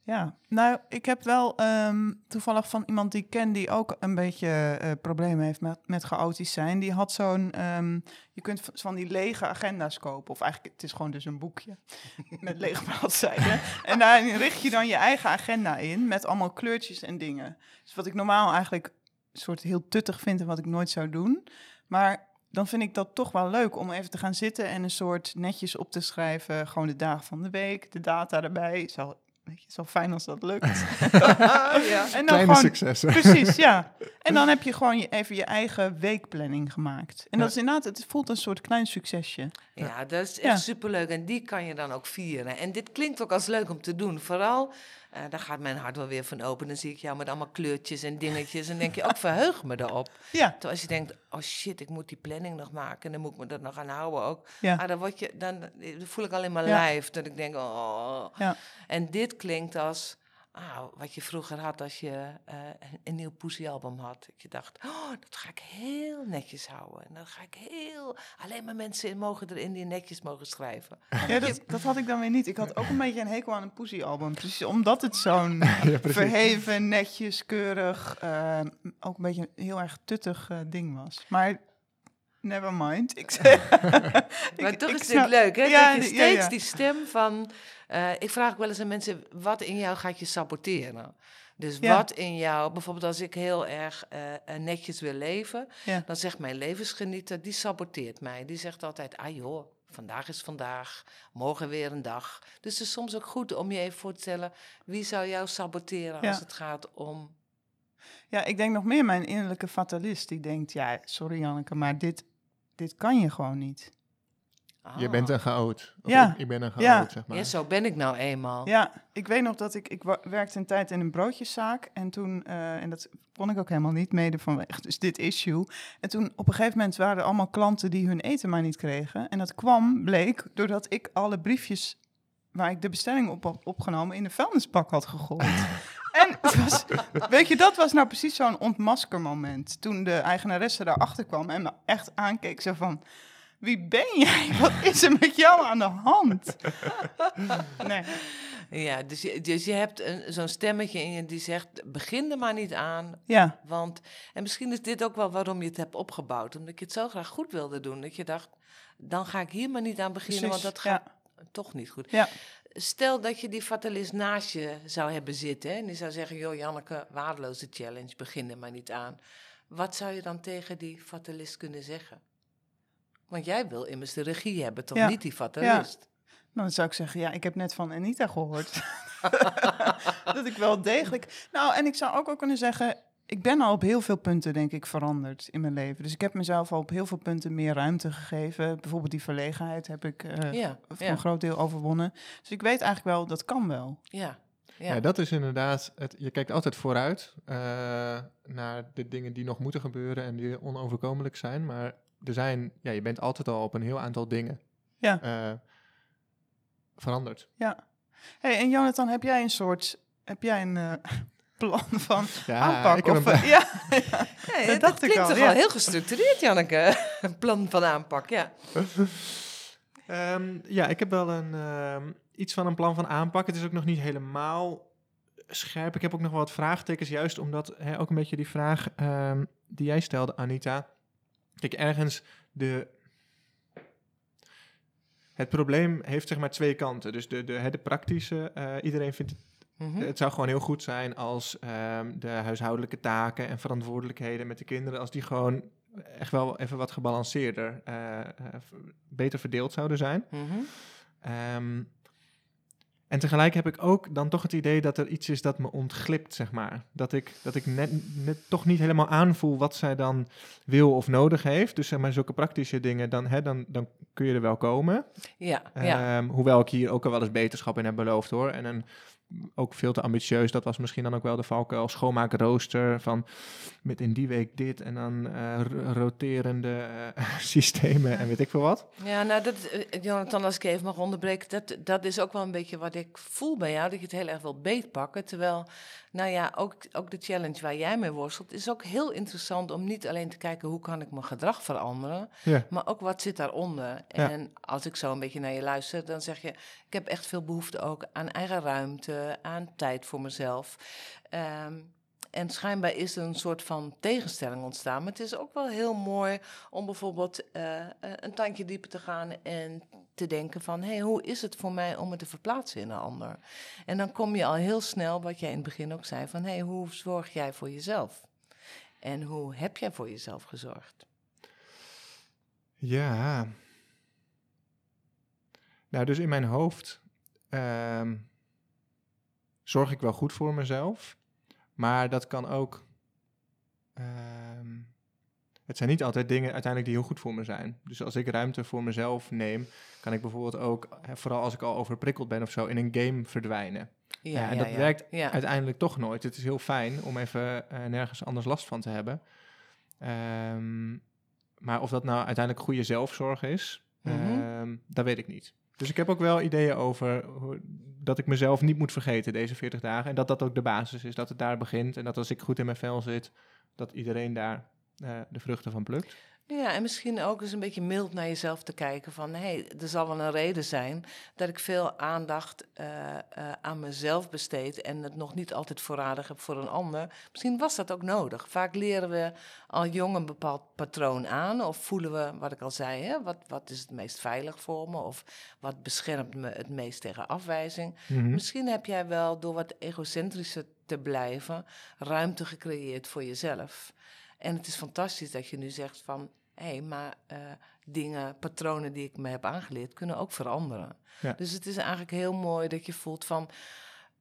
S1: Ja, nou, ik heb wel ehm, toevallig van iemand die ik ken die ook een beetje eh, problemen heeft met, met chaotisch zijn. Die had zo'n, ehm, je kunt van die lege agenda's kopen. Of eigenlijk, het is gewoon dus een boekje met lege bladzijden. en daarin richt je dan je eigen agenda in met allemaal kleurtjes en dingen. Dus wat ik normaal eigenlijk soort heel tuttig vind en wat ik nooit zou doen. Maar dan vind ik dat toch wel leuk om even te gaan zitten en een soort netjes op te schrijven. Gewoon de dagen van de week, de data erbij. Zo, weet je, zo fijn als dat lukt.
S2: ja.
S1: En dan
S3: Kleine
S1: gewoon,
S3: successen.
S1: Precies, ja. En dan heb je gewoon je, even je eigen weekplanning gemaakt. En dat is inderdaad, het voelt een soort klein succesje.
S2: Ja, dat is echt
S1: Ja.
S2: superleuk. En die kan je dan ook vieren. En dit klinkt ook als leuk om te doen. Vooral, eh, daar gaat mijn hart wel weer van open. Dan zie ik jou met allemaal kleurtjes en dingetjes. En denk je, ook verheug me erop.
S1: Ja,
S2: Terwijl als je denkt, oh shit, ik moet die planning nog maken. En dan moet ik me dat nog aan houden ook.
S1: ja,
S2: Ah, dan, word je, dan, dan voel ik al in mijn
S1: Ja.
S2: lijf dat ik denk, oh.
S1: ja.
S2: En dit klinkt als ah, wat je vroeger had als je eh, een, een nieuw poesiealbum had. Dat je dacht, oh, dat ga ik heel netjes houden. En dan ga ik heel... Alleen maar mensen mogen erin die netjes mogen schrijven.
S1: ja dat, dat had ik dan weer niet. Ik had ook een beetje een hekel aan een poesie-album. Precies omdat het zo'n
S3: Ja,
S1: verheven, netjes, keurig, eh, ook een beetje een heel erg tuttig eh, ding was. Maar never mind. Ik zeg,
S2: Maar
S1: ik-
S2: toch
S1: ik
S2: is het
S1: snap-
S2: leuk, hè?
S1: Ja,
S2: dat je steeds
S1: ja.
S2: die stem van... eh, ik vraag ook wel eens aan mensen, wat in jou gaat je saboteren? Dus
S1: Ja.
S2: wat in jou... Bijvoorbeeld als ik heel erg eh, eh, netjes wil leven...
S1: Ja.
S2: dan zegt mijn levensgenieter, die saboteert mij. Die zegt altijd, ah joh, vandaag is vandaag, morgen weer een dag. Dus het is soms ook goed om je even voor te stellen... wie zou jou saboteren
S1: Ja.
S2: als het gaat om...
S1: Ja, ik denk nog meer mijn innerlijke fatalist. Die denkt, ja, sorry Janneke, maar dit, dit kan je gewoon niet.
S3: Je
S2: Ah.
S3: bent een chaot. Of
S1: Ja.
S3: Ik, ik ben een chaot,
S1: Ja.
S3: zeg maar.
S2: Ja, zo ben ik nou eenmaal.
S1: Ja, ik weet nog dat ik, ik werkte een tijd in een broodjeszaak. En toen, eh, en dat kon ik ook helemaal niet, mede vanwege dus dit issue. En toen op een gegeven moment waren er allemaal klanten die hun eten maar niet kregen. En dat kwam, bleek, doordat ik alle briefjes waar ik de bestelling op had opgenomen in de vuilnisbak had gegooid. en het was, weet je, dat was nou precies zo'n ontmaskermoment. Toen de eigenaresse daarachter kwam en me echt aankeek zo van... Wie ben jij? Wat is er met jou aan de hand? Nee.
S2: Ja, dus je, dus je hebt een- zo'n stemmetje in je die zegt: begin er maar niet aan.
S1: Ja,
S2: Want, en misschien is dit ook wel waarom je het hebt opgebouwd. Omdat je het zo graag goed wilde doen. Dat je dacht: dan ga ik hier maar niet aan beginnen,
S1: precies.
S2: want dat
S1: ja.
S2: gaat toch niet goed.
S1: Ja.
S2: Stel dat je die fatalist naast je zou hebben zitten. Hè, en die zou zeggen: Joh, Janneke, waardeloze challenge, begin er maar niet aan. Wat zou je dan tegen die fatalist kunnen zeggen? Want jij wil immers de regie hebben, toch
S1: Ja.
S2: niet die fatalist?
S1: Nou, dan zou ik zeggen, ja, ik heb net van Anita gehoord. dat ik wel degelijk... Nou, en ik zou ook, ook kunnen zeggen... Ik ben al op heel veel punten, denk ik, veranderd in mijn leven. Dus ik heb mezelf al op heel veel punten meer ruimte gegeven. Bijvoorbeeld die verlegenheid heb ik eh,
S2: Ja,
S1: voor
S2: ja,
S1: een groot deel overwonnen. Dus ik weet eigenlijk wel, dat kan wel.
S2: ja,
S3: Ja.
S2: ja.
S3: dat is inderdaad. Het, je kijkt altijd vooruit eh, naar de dingen die nog moeten gebeuren en die onoverkomelijk zijn. Maar er zijn, ja, je bent altijd al op een heel aantal dingen
S1: Ja.
S3: eh, veranderd.
S1: Ja. hey, en Jonathan, heb jij een soort... Heb jij een eh, plan van
S3: Ja,
S1: aanpak?
S3: ik heb
S1: Of,
S3: een
S1: eh, ja,
S2: Ja,
S1: dat
S2: dat,
S1: dacht ik
S2: klinkt
S1: al,
S2: toch
S1: ja.
S2: wel heel gestructureerd, Janneke. Een plan van aanpak, ja.
S3: Ehm, ja, ik heb wel een, ehm, iets van een plan van aanpak. Het is ook nog niet helemaal scherp. Ik heb ook nog wel wat vraagtekens, juist omdat hè, ook een beetje die vraag ehm, die jij stelde, Anita. Kijk, ergens de. Het probleem heeft zeg maar twee kanten. Dus de, de, hè, de praktische, eh, iedereen vindt het
S2: Mhm.
S3: het zou gewoon heel goed zijn als ehm, de huishoudelijke taken en verantwoordelijkheden met de kinderen, als die gewoon echt wel even wat gebalanceerder, eh, eh, beter verdeeld zouden zijn.
S2: Mhm.
S3: Ehm, en tegelijk heb ik ook dan toch het idee dat er iets is dat me ontglipt, zeg maar. Dat ik, dat ik net, net toch niet helemaal aanvoel wat zij dan wil of nodig heeft. Dus zeg maar zulke praktische dingen, dan, hè, dan, dan kun je er wel komen.
S2: Ja, ja.
S3: Ehm, hoewel ik hier ook al wel eens beterschap in heb beloofd hoor. En een, ook veel te ambitieus. Dat was misschien dan ook wel de valkuil. Schoonmakenrooster van met in die week dit en dan ro- roterende eh, systemen en weet ik veel wat.
S2: Ja, nou, dat, eh, Jonathan, als ik even mag onderbreken, dat, dat is ook wel een beetje wat ik voel bij jou, dat je het heel erg wil beetpakken. Terwijl, nou ja, ook, ook de challenge waar jij mee worstelt, is ook heel interessant om niet alleen te kijken hoe kan ik mijn gedrag veranderen,
S3: Ja.
S2: maar ook wat zit daaronder.
S3: Ja.
S2: En als ik zo een beetje naar je luister, dan zeg je, ik heb echt veel behoefte ook aan eigen ruimte, aan tijd voor mezelf. Ehm, en schijnbaar is er een soort van tegenstelling ontstaan. Maar het is ook wel heel mooi om bijvoorbeeld eh, eh, een tandje dieper te gaan en te denken van... hé, hey, hoe is het voor mij om me te verplaatsen in een ander? En dan kom je al heel snel, wat jij in het begin ook zei... van hé, hey, hoe zorg jij voor jezelf? En hoe heb jij voor jezelf gezorgd?
S3: Ja. Nou, dus in mijn hoofd ehm, zorg ik wel goed voor mezelf. Maar dat kan ook. ehm, het zijn niet altijd dingen uiteindelijk die heel goed voor me zijn. Dus als ik ruimte voor mezelf neem, kan ik bijvoorbeeld ook, vooral als ik al overprikkeld ben of zo, in een game verdwijnen. Ja, en dat werkt uiteindelijk toch nooit. Het is heel fijn om even eh, nergens anders last van te hebben. Ehm, maar of dat nou uiteindelijk goede zelfzorg is, ehm, dat weet ik niet. Dus ik heb ook wel ideeën over dat ik mezelf niet moet vergeten deze 40 dagen. En dat dat ook de basis is, dat het daar begint. En dat als ik goed in mijn vel zit, dat iedereen daar eh, de vruchten van plukt.
S2: Ja, en misschien ook eens een beetje mild naar jezelf te kijken van... hé, hey, er zal wel een reden zijn dat ik veel aandacht eh, eh, aan mezelf besteed... en het nog niet altijd voorradig heb voor een ander. Misschien was dat ook nodig. Vaak leren we al jong een bepaald patroon aan... of voelen we, wat ik al zei, hè, wat, wat is het meest veilig voor me... of wat beschermt me het meest tegen afwijzing.
S3: Mhm.
S2: Misschien heb jij wel, door wat egocentrischer te blijven... ruimte gecreëerd voor jezelf... En het is fantastisch dat je nu zegt van... hé, hey, maar eh, dingen, patronen die ik me heb aangeleerd... kunnen ook veranderen.
S3: Ja.
S2: Dus het is eigenlijk heel mooi dat je voelt van...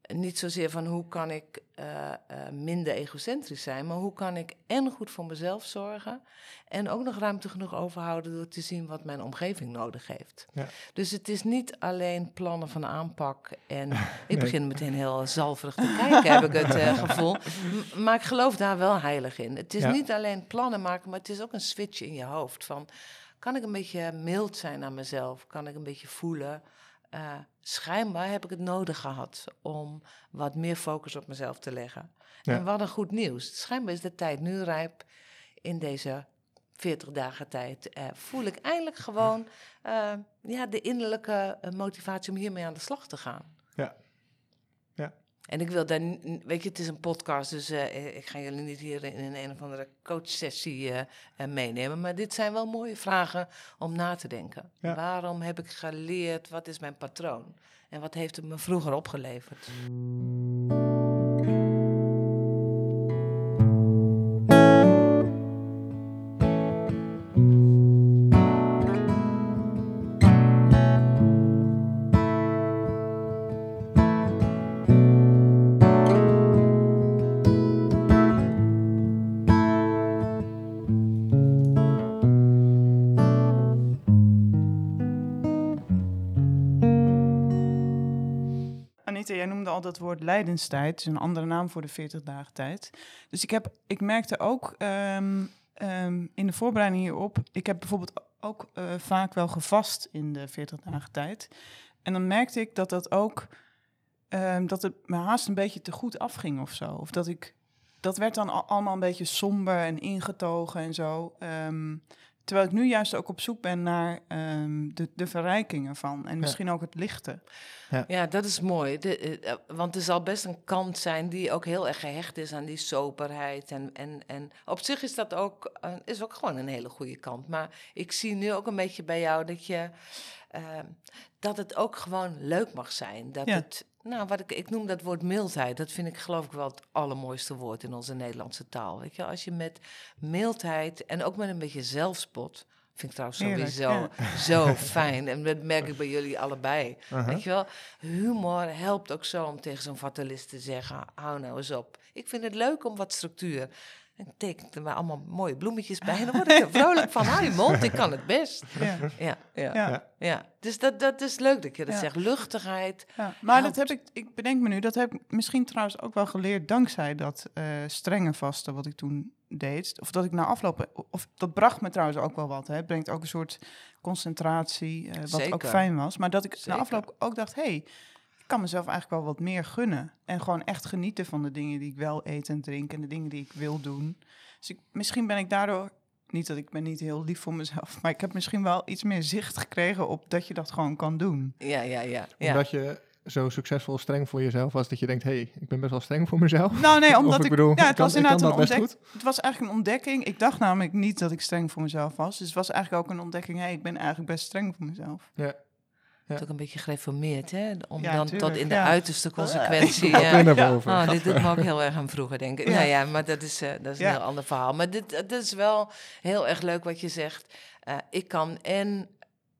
S2: niet zozeer van hoe kan ik eh, eh, minder egocentrisch zijn, maar hoe kan ik en goed voor mezelf zorgen en ook nog ruimte genoeg overhouden door te zien wat mijn omgeving nodig heeft.
S3: Ja.
S2: Dus het is niet alleen plannen van aanpak en ik begin meteen heel zalverig te kijken, heb ik het eh, gevoel. M- maar ik geloof daar wel heilig in. Het is
S3: Ja.
S2: niet alleen plannen maken, maar het is ook een switch in je hoofd van kan ik een beetje mild zijn aan mezelf? Kan ik een beetje voelen? Eh, schijnbaar heb ik het nodig gehad om wat meer focus op mezelf te leggen.
S3: Ja.
S2: En wat een goed nieuws. Schijnbaar is de tijd nu rijp. In deze 40 dagen tijd eh, voel ik eindelijk gewoon eh, ja, de innerlijke motivatie om hiermee aan de slag te gaan.
S3: Ja.
S2: En ik wil daar, weet je, het is een podcast, dus eh, ik ga jullie niet hier in een, een of andere coachsessie eh, eh, meenemen. Maar dit zijn wel mooie vragen om na te denken.
S3: Ja.
S2: Waarom heb ik geleerd? Wat is mijn patroon? En wat heeft het me vroeger opgeleverd?
S1: Jij noemde al dat woord lijdenstijd. Het een andere naam voor de 40 dagen tijd. Dus ik, heb, ik merkte ook ehm, ehm, in de voorbereiding hierop... Ik heb bijvoorbeeld ook eh, vaak wel gevast in de 40 dagen tijd. En dan merkte ik dat dat ook... ehm, dat het me haast een beetje te goed afging of zo. Of dat ik... Dat werd dan al- allemaal een beetje somber en ingetogen en zo. Ehm, terwijl ik nu juist ook op zoek ben naar ehm, de, de verrijkingen van. En misschien ook het lichte.
S2: Ja, dat is mooi. De, eh, eh, want er zal best een kant zijn die ook heel erg gehecht is aan die soberheid. En, en, en op zich is dat ook, eh, is ook gewoon een hele goede kant. Maar ik zie nu ook een beetje bij jou dat je eh, dat het ook gewoon leuk mag zijn. Dat
S1: Ja.
S2: het, nou, wat ik, ik noem dat woord mildheid. Dat vind ik geloof ik wel het allermooiste woord in onze Nederlandse taal. Weet je, als je met mildheid en ook met een beetje zelfspot. Vind ik trouwens
S1: Heerlijk,
S2: sowieso zo fijn. En dat merk ik bij jullie allebei.
S3: Aha.
S2: Weet je wel, humor helpt ook zo om tegen zo'n fatalist te zeggen: hou nou eens op. Ik vind het leuk om wat structuur. En tekent er maar allemaal mooie bloemetjes bij. En dan word ik er vrolijk van. Hou je mond, ik kan het best.
S1: Ja.
S2: Ja, ja,
S1: Ja.
S2: ja. Dus dat, dat is leuk dat je dat zegt. Luchtigheid.
S1: Maar dat heb ik, ik bedenk me nu, dat heb ik misschien trouwens ook wel geleerd dankzij dat eh, strenge vasten wat ik toen deed. Of dat ik na afloop, of dat bracht me trouwens ook wel wat. Hè. Het brengt ook een soort concentratie, eh, wat ook fijn was. Maar dat ik
S2: Zeker.
S1: na afloop ook dacht, hé, hey, kan mezelf eigenlijk wel wat meer gunnen. En gewoon echt genieten van de dingen die ik wel eet en drink en de dingen die ik wil doen. Dus ik, misschien ben ik daardoor, niet dat ik ben niet heel lief voor mezelf, maar ik heb misschien wel iets meer zicht gekregen op dat je dat gewoon kan doen.
S2: Ja, ja, ja. ja.
S3: Omdat je zo succesvol streng voor jezelf was, dat je denkt, hé, hey, ik ben best wel streng voor mezelf.
S1: Nou, nee, omdat
S3: ik
S1: ik,
S3: bedoel,
S1: ja,
S3: ik
S1: het
S3: kan-
S1: was inderdaad een ontdekking. Het was eigenlijk een ontdekking. Ik dacht namelijk niet dat ik streng voor mezelf was. Dus het was eigenlijk ook een ontdekking. Hé, ik ben eigenlijk best streng voor mezelf.
S3: Ja.
S2: Het is ook een beetje gereformeerd, hè? Om
S1: Ja,
S2: dan
S1: tuurlijk,
S2: tot in de
S1: ja.
S2: uiterste consequentie...
S3: Wat
S2: eh,
S3: weer naar boven.
S2: Oh, dit doet me ook heel erg aan vroeger denken.
S1: Ja.
S2: Nou ja, maar dat is, eh, dat is
S1: Ja.
S2: een heel ander verhaal. Maar dit, dat is wel heel erg leuk wat je zegt. Eh, ik kan en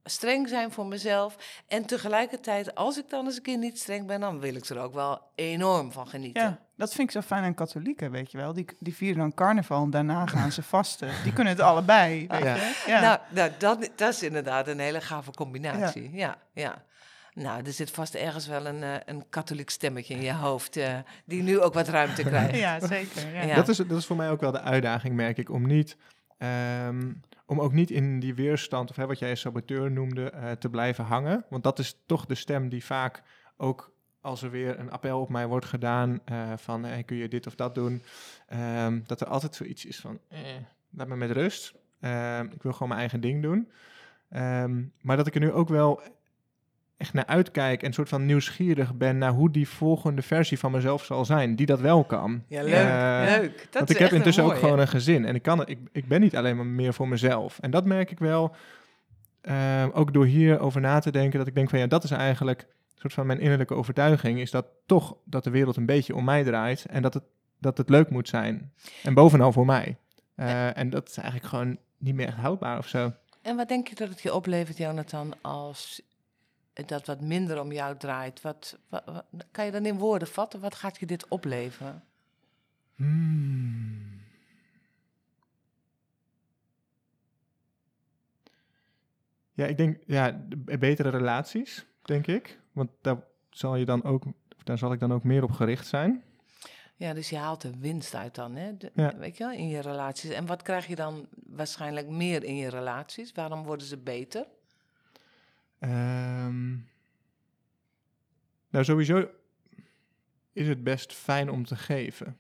S2: streng zijn voor mezelf. En tegelijkertijd, als ik dan eens een keer niet streng ben... dan wil ik er ook wel enorm van genieten.
S1: Dat vind ik zo fijn aan katholieken, weet je wel. Die, die vieren dan carnaval en daarna gaan ze vasten. Die kunnen het allebei, weet
S3: Ja.
S1: je. Ja.
S2: Nou, nou dat, dat is inderdaad een hele gave combinatie. Ja, ja. Nou, er zit vast ergens wel een, eh, een katholiek stemmetje in je hoofd... eh, die nu ook wat ruimte krijgt.
S1: ja, zeker. Ja.
S2: Ja.
S3: Dat, is, dat is voor mij ook wel de uitdaging, merk ik, om niet... ehm, om ook niet in die weerstand, of hè, wat jij saboteur noemde, eh, te blijven hangen. Want dat is toch de stem die vaak ook als er weer een appel op mij wordt gedaan eh, van hey, kun je dit of dat doen, ehm, dat er altijd zoiets is van eh, laat me met rust. Ehm, ik wil gewoon mijn eigen ding doen. Ehm, maar dat ik er nu ook wel echt naar uitkijk en soort van nieuwsgierig ben naar hoe die volgende versie van mezelf zal zijn, die dat wel kan.
S2: Ja, leuk.
S3: Eh,
S2: leuk. Dat
S3: Want ik heb intussen ook gewoon een gezin en ik, kan, ik, ik ben niet alleen maar meer voor mezelf. En dat merk ik wel, ook door hierover na te denken, dat ik denk van ja, dat is eigenlijk soort van mijn innerlijke overtuiging, is dat toch dat de wereld een beetje om mij draait en dat het, dat het leuk moet zijn. En bovenal voor mij. Eh, En dat is eigenlijk gewoon niet meer echt houdbaar of zo.
S2: En wat denk je dat het je oplevert, Jonathan, als dat wat minder om jou draait, wat, wat, wat- kan je dan in woorden vatten? Wat gaat je dit opleveren?
S3: Hmm. Ja, ik denk, ja, betere relaties, denk ik. Want daar zal je dan ook, daar zal ik dan ook meer op gericht zijn.
S2: Ja, dus je haalt de winst uit dan, hè? De-
S3: Ja.
S2: Weet je wel, in je relaties. En wat krijg je dan waarschijnlijk meer in je relaties? Waarom worden ze beter?
S3: Ehm, nou, sowieso is het best fijn om te geven.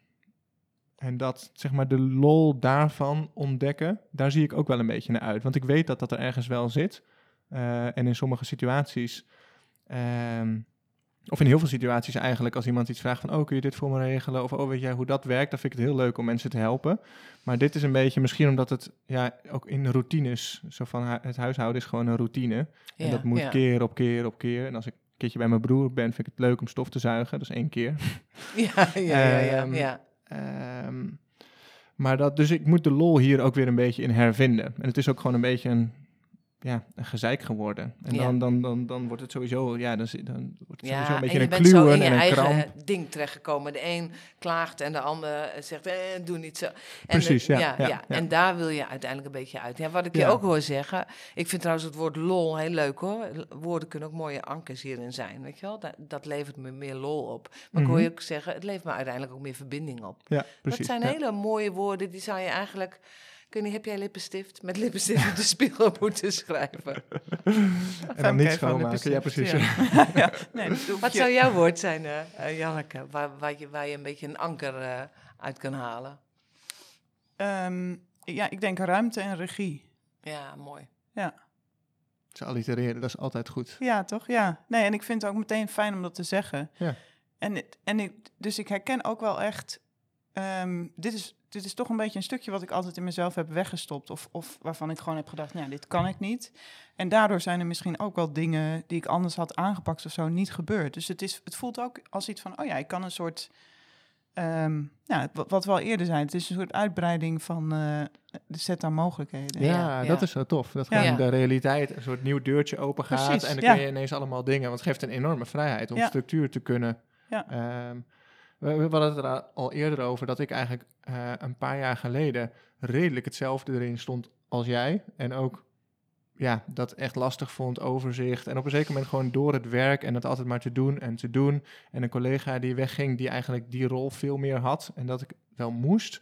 S3: En dat, zeg maar, de lol daarvan ontdekken, daar zie ik ook wel een beetje naar uit. Want ik weet dat dat er ergens wel zit. Eh, en in sommige situaties, ehm, of in heel veel situaties eigenlijk, als iemand iets vraagt van, oh, kun je dit voor me regelen? Of, oh, weet jij hoe dat werkt? Dan vind ik het heel leuk om mensen te helpen. Maar dit is een beetje, misschien omdat het, ja, ook in routines, zo van, het huishouden is gewoon een routine. En dat moet
S2: ja.
S3: keer op keer op keer. En als ik een keertje bij mijn broer ben, vind ik het leuk om stof te zuigen. Dat is één keer.
S2: Ja, ja, ja, ja.
S3: Ehm,
S2: ja.
S3: Ehm, maar dat, dus ik moet de lol hier ook weer een beetje in hervinden. En het is ook gewoon een beetje een, ja, een gezeik geworden. En
S2: Ja.
S3: dan, dan, dan, dan wordt het sowieso, ja, dan, dan wordt het sowieso een beetje
S2: en je
S3: een
S2: bent zo
S3: kluwen
S2: in je
S3: en een
S2: eigen
S3: kramp.
S2: ding terechtgekomen. De een klaagt en de ander zegt, eh, doe niet zo. En
S3: Precies,
S2: de-
S3: ja,
S2: ja. En daar wil je uiteindelijk een beetje uit. Ja, wat ik je ook hoor zeggen, ik vind trouwens het woord lol heel leuk hoor. Woorden kunnen ook mooie ankers hierin zijn, weet je wel. Dat, dat levert me meer lol op. Maar ik hoor je
S3: Mhm.
S2: ook zeggen, het levert me uiteindelijk ook meer verbinding op.
S3: Ja, precies.
S2: dat zijn hele mooie woorden, die zou je eigenlijk... Ik weet niet, heb jij lippenstift? Met lippenstift op de spiegel moeten schrijven.
S3: En dan niet schoonmaken. Ja, precies. ja.
S1: ja. Nee,
S2: Wat zou jouw woord zijn, eh eh, Janneke? Waar, waar, je, waar je een beetje een anker eh, uit kan halen?
S1: Ehm, ja, ik denk ruimte en regie.
S2: Ja, mooi.
S1: Ja.
S3: Ze allitereren, dat is altijd goed.
S1: Ja, toch? Ja. Nee, en ik vind het ook meteen fijn om dat te zeggen.
S3: Ja.
S1: En, en ik, dus ik herken ook wel echt... ehm, dit, is, dit is toch een beetje een stukje wat ik altijd in mezelf heb weggestopt. Of, of waarvan ik gewoon heb gedacht, nou, dit kan ik niet. En daardoor zijn er misschien ook wel dingen die ik anders had aangepakt of zo niet gebeurd. Dus het, is, het voelt ook als iets van, oh ja, ik kan een soort... ehm, ja, wat, wat we al eerder zei, het is een soort uitbreiding van eh, de set aan mogelijkheden.
S3: Ja,
S2: Ja,
S3: dat is zo tof. Dat gewoon
S2: Ja.
S3: de realiteit een soort nieuw deurtje open gaat.
S1: Precies,
S3: en dan
S1: ja.
S3: kun je ineens allemaal dingen. Want het geeft een enorme vrijheid om
S1: Ja.
S3: structuur te kunnen.
S1: Ja.
S3: We, hadden het er al eerder over dat ik eigenlijk eh, een paar jaar geleden redelijk hetzelfde erin stond als jij. En ook ja, dat echt lastig vond, overzicht. En op een zeker moment gewoon door het werk en het altijd maar te doen en te doen. En een collega die wegging, die eigenlijk die rol veel meer had. En dat ik wel moest.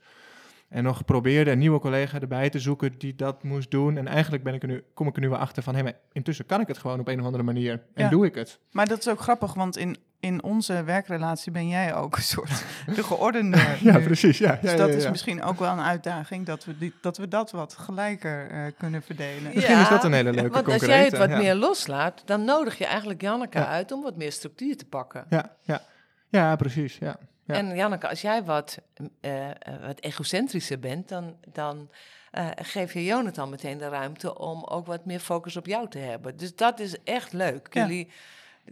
S3: En nog probeerde een nieuwe collega erbij te zoeken die dat moest doen. En eigenlijk ben ik er nu, kom ik er nu wel achter van... hé, maar intussen kan ik het gewoon op een of andere manier. En
S1: Ja.
S3: doe ik het.
S1: Maar dat is ook grappig, want in, in onze werkrelatie ben jij ook een soort de geordende.
S3: Ja,
S1: nu.
S3: precies. Ja, ja,
S1: Dus
S3: ja,
S1: dat
S3: ja,
S1: is
S3: ja.
S1: misschien ook wel een uitdaging, dat we, die, dat, we dat wat gelijker eh, kunnen verdelen.
S3: Misschien is dat een hele leuke
S2: Want als jij het wat
S3: ja.
S2: meer loslaat, dan nodig je eigenlijk Janneke
S3: Ja.
S2: uit om wat meer structuur te pakken.
S3: Ja, ja. ja, precies. Ja. Ja.
S2: En Janneke, als jij wat, eh, eh, wat egocentrischer bent, dan, dan eh, geef je Jonathan meteen de ruimte om ook wat meer focus op jou te hebben. Dus dat is echt leuk.
S1: Ja.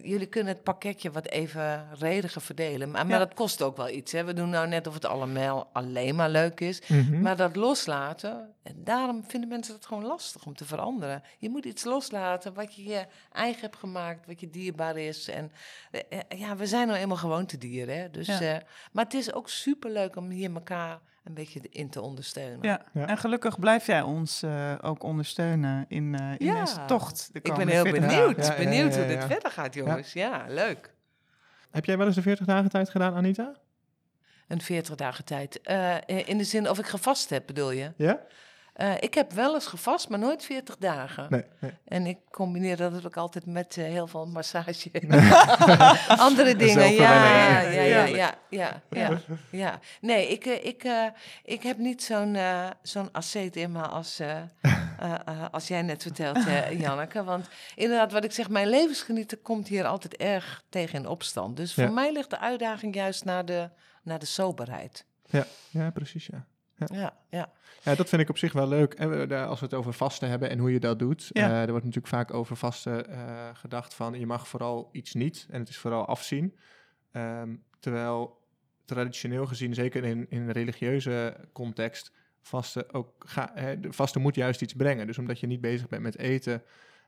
S2: Jullie, kunnen het pakketje wat evenrediger verdelen. Maar, maar
S1: Ja.
S2: dat kost ook wel iets. Hè? We doen nou net of het allemaal alleen maar leuk is.
S3: Mhm.
S2: Maar dat loslaten, en daarom vinden mensen het gewoon lastig om te veranderen. Je moet iets loslaten wat je je eigen hebt gemaakt, wat je dierbaar is. En eh, eh, ja, we zijn nou eenmaal gewoontedieren. Hè? Dus,
S1: Ja.
S2: eh, maar het is ook superleuk om hier elkaar een beetje in te ondersteunen.
S1: Ja.
S3: Ja.
S1: en gelukkig blijf jij ons eh, ook ondersteunen in, eh, in
S2: Ja.
S1: deze tocht. de
S2: Ik ben heel
S1: 40
S2: benieuwd,
S3: Ja, ja, ja,
S2: benieuwd
S3: ja,
S2: hoe dit verder gaat, jongens. Ja, leuk.
S3: Heb jij wel eens de 40 dagen tijd gedaan, Anita?
S2: Een 40 dagen tijd. Eh, in de zin of ik gevast heb, bedoel je?
S3: Ja?
S2: Eh, ik heb wel eens gevast, maar nooit 40 dagen.
S3: Nee. nee.
S2: En ik combineer dat ook altijd met eh, heel veel massage. Andere dingen, ja, ja, ja, ja, ja, ja, ja. Nee, ik, eh, ik, ik heb niet zo'n zo'n asceet in me als, als jij net vertelt, Janneke. Want inderdaad, wat ik zeg, mijn levensgenieten komt hier altijd erg tegen in opstand. Dus voor
S3: Ja.
S2: mij ligt de uitdaging juist naar de, naar de soberheid.
S3: Ja, ja, precies, ja.
S2: Ja, ja.
S3: Ja, dat vind ik op zich wel leuk. En we- als we het over vasten hebben en hoe je dat doet.
S1: Ja.
S3: eh, er wordt natuurlijk vaak over vasten eh, gedacht van je mag vooral iets niet. En het is vooral afzien. Ehm, terwijl traditioneel gezien, zeker in, in een religieuze context, vasten ook ga, hè, de vasten moet juist iets brengen. Dus omdat je niet bezig bent met eten,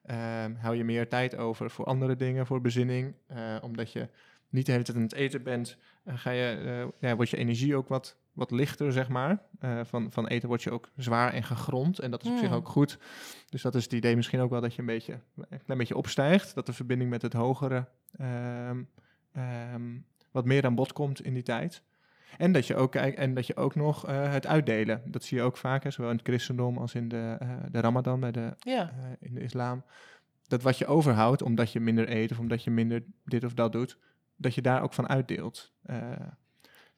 S3: Ehm, hou je meer tijd over voor andere dingen, voor bezinning. Eh, omdat je niet de hele tijd aan het eten bent, ga je, ja, wordt je energie ook wat, wat lichter, zeg maar. Eh, van, van eten word je ook zwaar en gegrond. En dat is op zich
S2: Hmm.
S3: ook goed. Dus dat is het idee misschien ook wel dat je een beetje, een klein beetje opstijgt. Dat de verbinding met het hogere ehm, ehm, wat meer aan bod komt in die tijd. En dat je ook, en dat je ook nog eh, het uitdelen. Dat zie je ook vaak, hè, zowel in het christendom als in de, eh, de ramadan bij de,
S2: Ja.
S3: in de islam. Dat wat je overhoudt, omdat je minder eet of omdat je minder dit of dat doet, dat je daar ook van uitdeelt.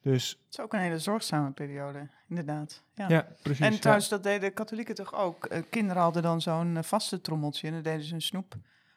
S3: Dus
S1: Het is ook een hele zorgzame periode, inderdaad. Ja.
S3: ja, precies.
S1: en
S3: ja.
S1: trouwens, dat deden katholieken toch ook. Eh, kinderen hadden dan zo'n eh, vaste trommeltje en dan deden ze een snoep.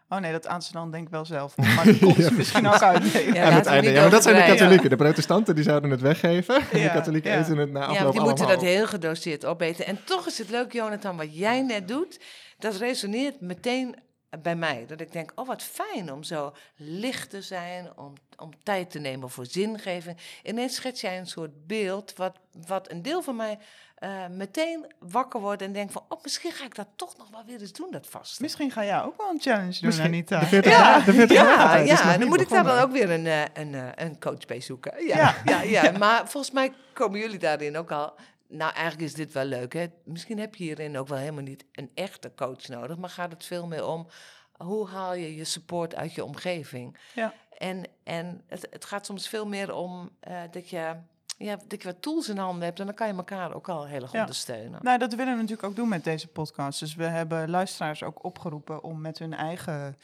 S1: Oh nee, dat dan denk ik wel zelf. Maar dat
S3: Ja,
S1: misschien ook.
S2: Ja,
S3: het einde.
S2: niet
S3: Ja, maar dat zijn de katholieken. De protestanten die zouden het weggeven. en de
S1: Ja,
S3: katholieken
S1: ja.
S3: eten het na
S2: Ja,
S3: afloop
S2: want die moeten dat heel gedoseerd opeten. En toch is het leuk, Jonathan, wat jij net doet. Dat resoneert meteen bij mij. Dat ik denk, oh wat fijn om zo licht te zijn, om, om tijd te nemen voor zingeving. Ineens schets jij een soort beeld wat, wat een deel van mij eh, meteen wakker wordt en denkt van, oh misschien ga ik dat toch nog wel weer eens doen, dat vast.
S1: Misschien ga jij ook wel een challenge doen,
S3: Misschien
S1: Anita.
S3: de 40
S2: Ja,
S3: dagen- de 40 dagen
S2: ja,
S3: niet
S2: dan moet ik daar dan ook weer een, eh, een, eh, een coach bij zoeken. Ja,
S1: Ja.
S2: ja. Ja, maar volgens mij komen jullie daarin ook al. Nou, eigenlijk is dit wel leuk. Hè? Misschien heb je hierin ook wel helemaal niet een echte coach nodig, maar gaat het veel meer om hoe haal je je support uit je omgeving?
S1: Ja.
S2: En, en het, het gaat soms veel meer om eh, dat, je, ja, dat je wat tools in handen hebt en dan kan je elkaar ook al heel erg
S1: Ja.
S2: ondersteunen.
S1: Nou, dat willen we natuurlijk ook doen met deze podcast. Dus we hebben luisteraars ook opgeroepen om met hun eigen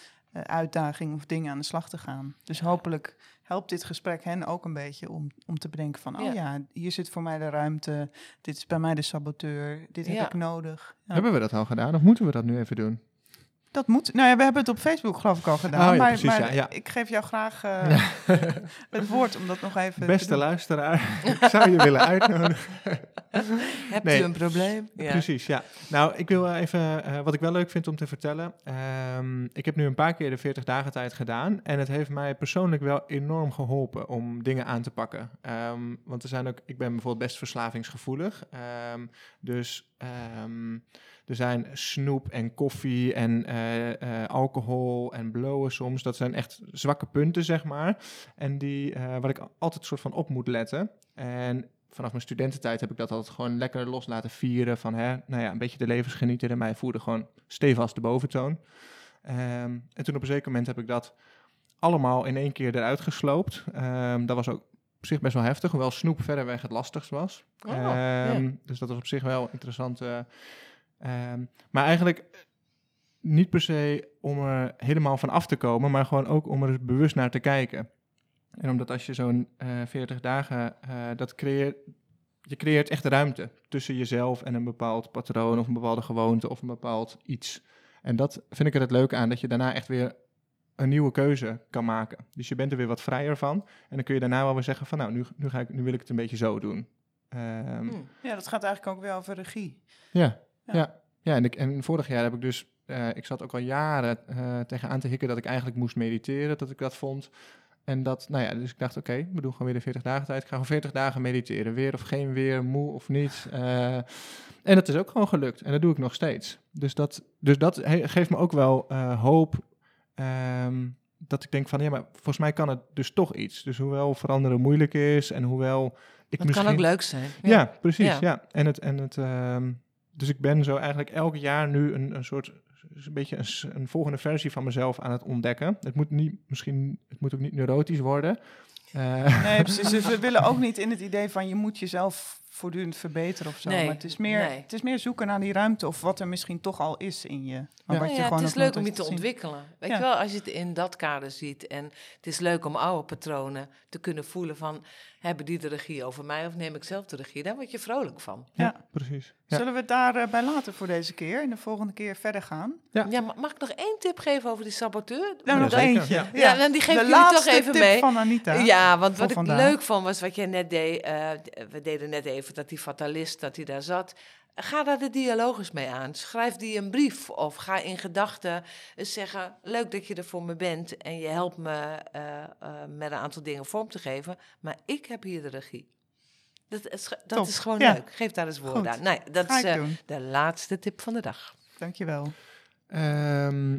S1: uitdaging of dingen aan de slag te gaan. Dus hopelijk helpt dit gesprek hen ook een beetje om, om te bedenken van... oh
S2: Ja.
S1: ja, hier zit voor mij de ruimte, dit is bij mij de saboteur, dit heb ik nodig. Ja.
S3: Hebben we dat al gedaan of moeten we dat nu even doen?
S1: Dat moet. Nou ja, we hebben het op Facebook geloof ik al gedaan.
S3: Oh ja,
S1: maar
S3: precies,
S1: maar
S3: ja, ja.
S1: ik geef jou graag eh, het woord om dat nog even te
S3: Beste
S1: doen.
S3: luisteraar, ik zou je willen uitnodigen.
S2: Hebt
S3: Nee.
S2: u een probleem? Ja.
S3: Precies, ja. Nou, ik wil even, eh, wat ik wel leuk vind om te vertellen. ehm, ik heb nu een paar keer de 40 dagen tijd gedaan. En het heeft mij persoonlijk wel enorm geholpen om dingen aan te pakken. Ehm, want er zijn ook, ik ben bijvoorbeeld best verslavingsgevoelig. Ehm, dus ehm, er zijn snoep en koffie en eh, eh, alcohol en blowen soms. Dat zijn echt zwakke punten, zeg maar. En die, eh, waar ik altijd soort van op moet letten. En vanaf mijn studententijd heb ik dat altijd gewoon lekker los laten vieren. Van hè, nou ja, een beetje de levensgenieter in mij voerde gewoon stevast de boventoon. Ehm, en toen op een zeker moment heb ik dat allemaal in één keer eruit gesloopt. Ehm, dat was ook op zich best wel heftig, hoewel snoep verreweg het lastigst was.
S2: Oh,
S3: Ehm. Dus dat was op zich wel interessant. eh, ehm, maar eigenlijk niet per se om er helemaal van af te komen, maar gewoon ook om er bewust naar te kijken. En omdat als je zo'n eh 40 dagen, eh, dat creëert, je creëert echt ruimte tussen jezelf en een bepaald patroon of een bepaalde gewoonte of een bepaald iets. En dat vind ik er het leuke aan, dat je daarna echt weer een nieuwe keuze kan maken. Dus je bent er weer wat vrijer van. En dan kun je daarna wel weer zeggen van nou, nu, nu, ga ik, nu wil ik het een beetje zo doen. Ehm,
S2: Hm.
S1: Ja, dat gaat eigenlijk ook weer over regie.
S3: ja,
S1: Ja.
S3: ja. en, ik, en vorig jaar heb ik dus, eh, ik zat ook al jaren eh tegenaan te hikken dat ik eigenlijk moest mediteren, dat ik dat vond. En dat, nou ja, dus ik dacht, oké, we doen gewoon weer de 40 dagen tijd. Ik ga gewoon 40 dagen mediteren, weer of geen weer, moe of niet. Eh, en dat is ook gewoon gelukt en dat doe ik nog steeds. Dus dat, dus dat geeft me ook wel hoop ehm, dat ik denk van, ja, maar volgens mij kan het dus toch iets. Dus hoewel veranderen moeilijk is en hoewel ik
S2: Het
S3: misschien...
S2: kan ook leuk zijn.
S3: Ja, precies.
S2: Ja.
S3: Ja. En het, en het, ehm, dus ik ben zo eigenlijk elk jaar nu een, een soort, een beetje een, een volgende versie van mezelf aan het ontdekken. Het moet niet, misschien, het moet ook niet neurotisch worden. Eh,
S1: Nee, precies. Dus we willen ook niet in het idee van je moet jezelf voortdurend verbeteren of zo.
S2: Nee,
S1: maar het is, meer,
S2: nee.
S1: het is meer zoeken naar die ruimte of wat er misschien toch al is in je. Maar
S3: Ja.
S1: wat je
S2: ja,
S1: gewoon
S2: het is leuk om je te ontwikkelen. Weet
S1: Ja.
S2: je wel, als je het in dat kader ziet. En het is leuk om oude patronen te kunnen voelen van... hebben die de regie over mij of neem ik zelf de regie? Daar word je vrolijk van.
S1: Ja.
S3: ja, precies. Ja.
S1: Zullen we het daarbij bij laten voor deze keer en de volgende keer verder gaan?
S3: Ja.
S2: Ja, mag ik nog één tip geven over die saboteur?
S1: Nou, nog
S3: zeker.
S1: eentje.
S3: Ja.
S2: Ja, nou, die geef ik jullie toch
S1: laatste
S2: even
S1: tip
S2: mee.
S1: van Anita.
S2: Ja, want wat ik
S1: vandaag.
S2: leuk vond was wat jij net deed. eh, we deden net even dat die fatalist, dat hij daar zat. Ga daar de dialoog eens mee aan. Schrijf die een brief of ga in gedachten zeggen... leuk dat je er voor me bent en je helpt me eh, eh, met een aantal dingen vorm te geven... maar ik heb hier de regie. Dat is, dat
S1: Top.
S2: is gewoon
S1: Ja.
S2: leuk. Geef daar eens woorden
S1: Goed.
S2: aan. Nee, dat
S1: Ga
S2: is eh, de laatste tip van de dag.
S1: Dankjewel.
S3: Ehm,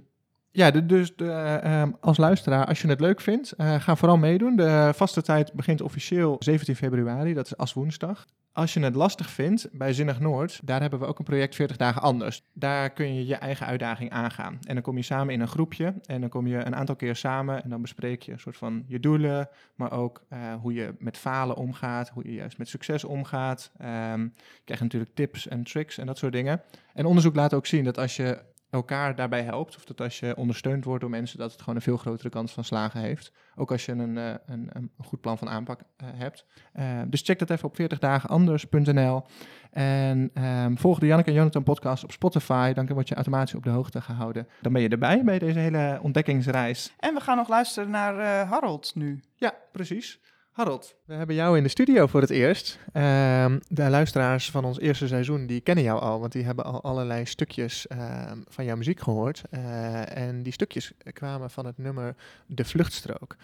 S3: Ja, de- dus de, eh, ehm, als luisteraar, als je het leuk vindt, ga vooral meedoen. De vaste tijd begint officieel 17 februari, dat is als woensdag. Als je het lastig vindt, bij Zinnig Noord, daar hebben we ook een project 40 dagen anders. Daar kun je je eigen uitdaging aangaan. En dan kom je samen in een groepje en dan kom je een aantal keer samen en dan bespreek je een soort van je doelen, maar ook eh, hoe je met falen omgaat, hoe je juist met succes omgaat. Ehm, je krijgt natuurlijk tips en tricks en dat soort dingen. En onderzoek laat ook zien dat als je elkaar daarbij helpt, of dat als je ondersteund wordt door mensen, dat het gewoon een veel grotere kans van slagen heeft. Ook als je een, eh, een, een goed plan van aanpak eh, hebt. Eh, dus check dat even op 40dagenanders.nl. En ehm, volg de Janneke en Jonathan podcast op Spotify. Dan word je automatisch op de hoogte gehouden. Dan ben je erbij bij deze hele ontdekkingsreis.
S1: En we gaan nog luisteren naar Harold nu.
S3: Ja, precies. Harold, we hebben jou in de studio voor het eerst. Ehm, de luisteraars van ons eerste seizoen, die kennen jou al, want die hebben al allerlei stukjes ehm, van jouw muziek gehoord. Eh, en die stukjes kwamen van het nummer De Vluchtstrook.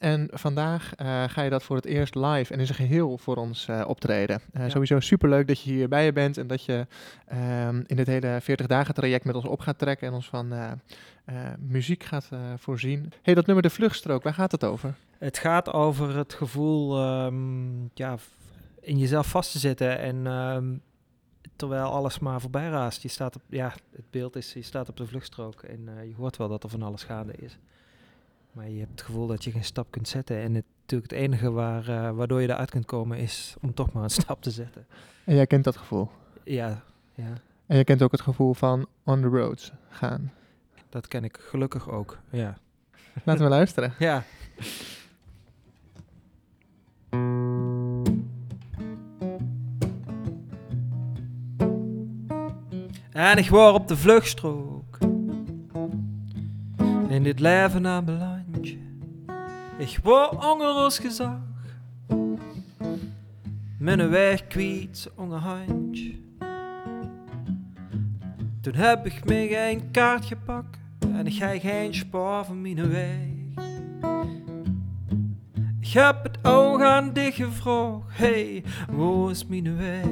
S3: En vandaag eh, ga je dat voor het eerst live en in zijn geheel voor ons eh, optreden. Eh,
S5: Ja.
S3: Sowieso superleuk dat je hier bij je bent en dat je ehm, in dit hele 40 dagen traject met ons op gaat trekken en ons van muziek gaat voorzien. hey, dat nummer De Vluchtstrook, waar gaat het over?
S5: Het gaat over het gevoel ehm, ja, in jezelf vast te zitten en ehm, terwijl alles maar voorbij raast. Je staat op, ja, het beeld is, je staat op de vluchtstrook en je hoort wel dat er van alles gaande is. Maar je hebt het gevoel dat je geen stap kunt zetten. En het, natuurlijk het enige waar, eh, waardoor je eruit kunt komen is om toch maar een stap te zetten.
S3: En jij kent dat gevoel.
S5: Ja, ja
S3: En je kent ook het gevoel van on the roads gaan.
S5: dat ken ik gelukkig ook. Ja.
S3: Laten we luisteren.
S5: ja. En ik word op de vluchtstrook. In dit leven aan Ik word ongeros gezag. Mijn weg onge handje. Toen heb ik me geen kaartje gepakt. En ik ga geen spoor van mijn weg. Ik heb het oog aan dicht gevraagd. Hey, waar is mijn weg?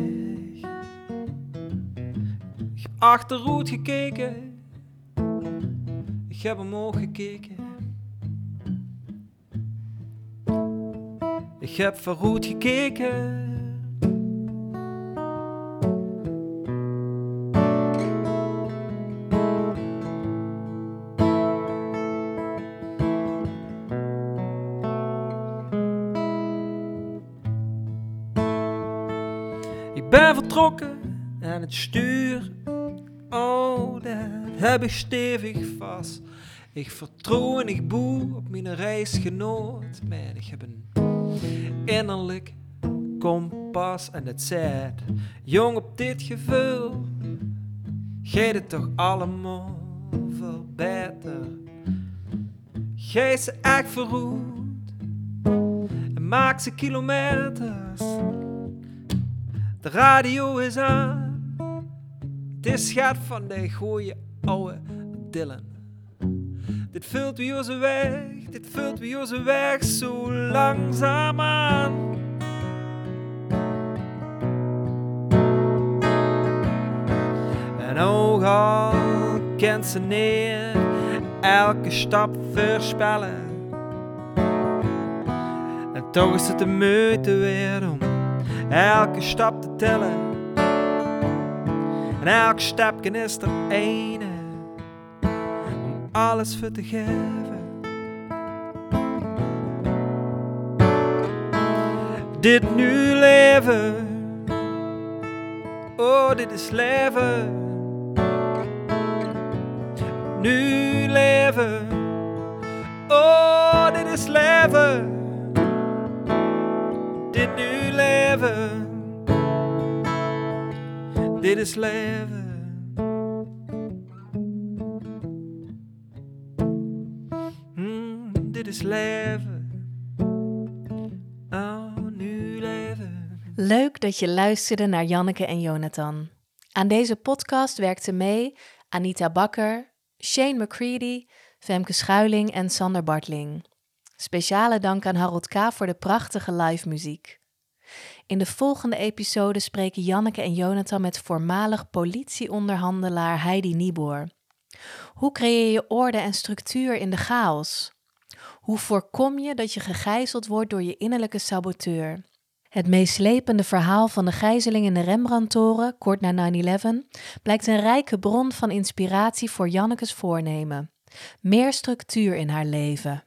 S5: Ik heb achteruit gekeken. Ik heb omhoog gekeken. Ik heb vooruit gekeken. Ik ben vertrokken en het stuur, oh, dat heb ik stevig vast. Ik vertrouw en ik boe op mijn reisgenoot. Man, ik heb een innerlijk kompas en het zet. Jong op dit gevoel, gij het toch allemaal veel beter. Gij ze echt verroet en maak ze kilometers. De radio is aan. Is gaat van de goeie oude Dylan. Dit vult weer onze weg, dit vult weer onze weg zo langzaam aan. En ook al kent ze neer, elke stap voorspellen. En toch is het de moeite weer om elke stap te tellen. En elk stapje is er om alles voor te geven. Dit nu leven, oh dit is leven. Nu leven, oh dit is leven dit nu leven. Dit is leven. Is leven. Oh, nu.
S4: Leuk dat je luisterde naar Janneke en Jonathan. Aan deze podcast werkten mee Anita Bakker, Shane McCready, Femke Schuiling en Sander Bartling. Speciale dank aan Harold K. voor de prachtige live muziek. In de volgende episode spreken Janneke en Jonathan met voormalig politieonderhandelaar Heidi Nieboer. Hoe creëer je orde en structuur in de chaos? Hoe voorkom je dat je gegijzeld wordt door je innerlijke saboteur? Het meeslepende verhaal van de gijzeling in de Rembrandtoren, kort na 9-11, blijkt een rijke bron van inspiratie voor Janneke's voornemen. Meer structuur in haar leven.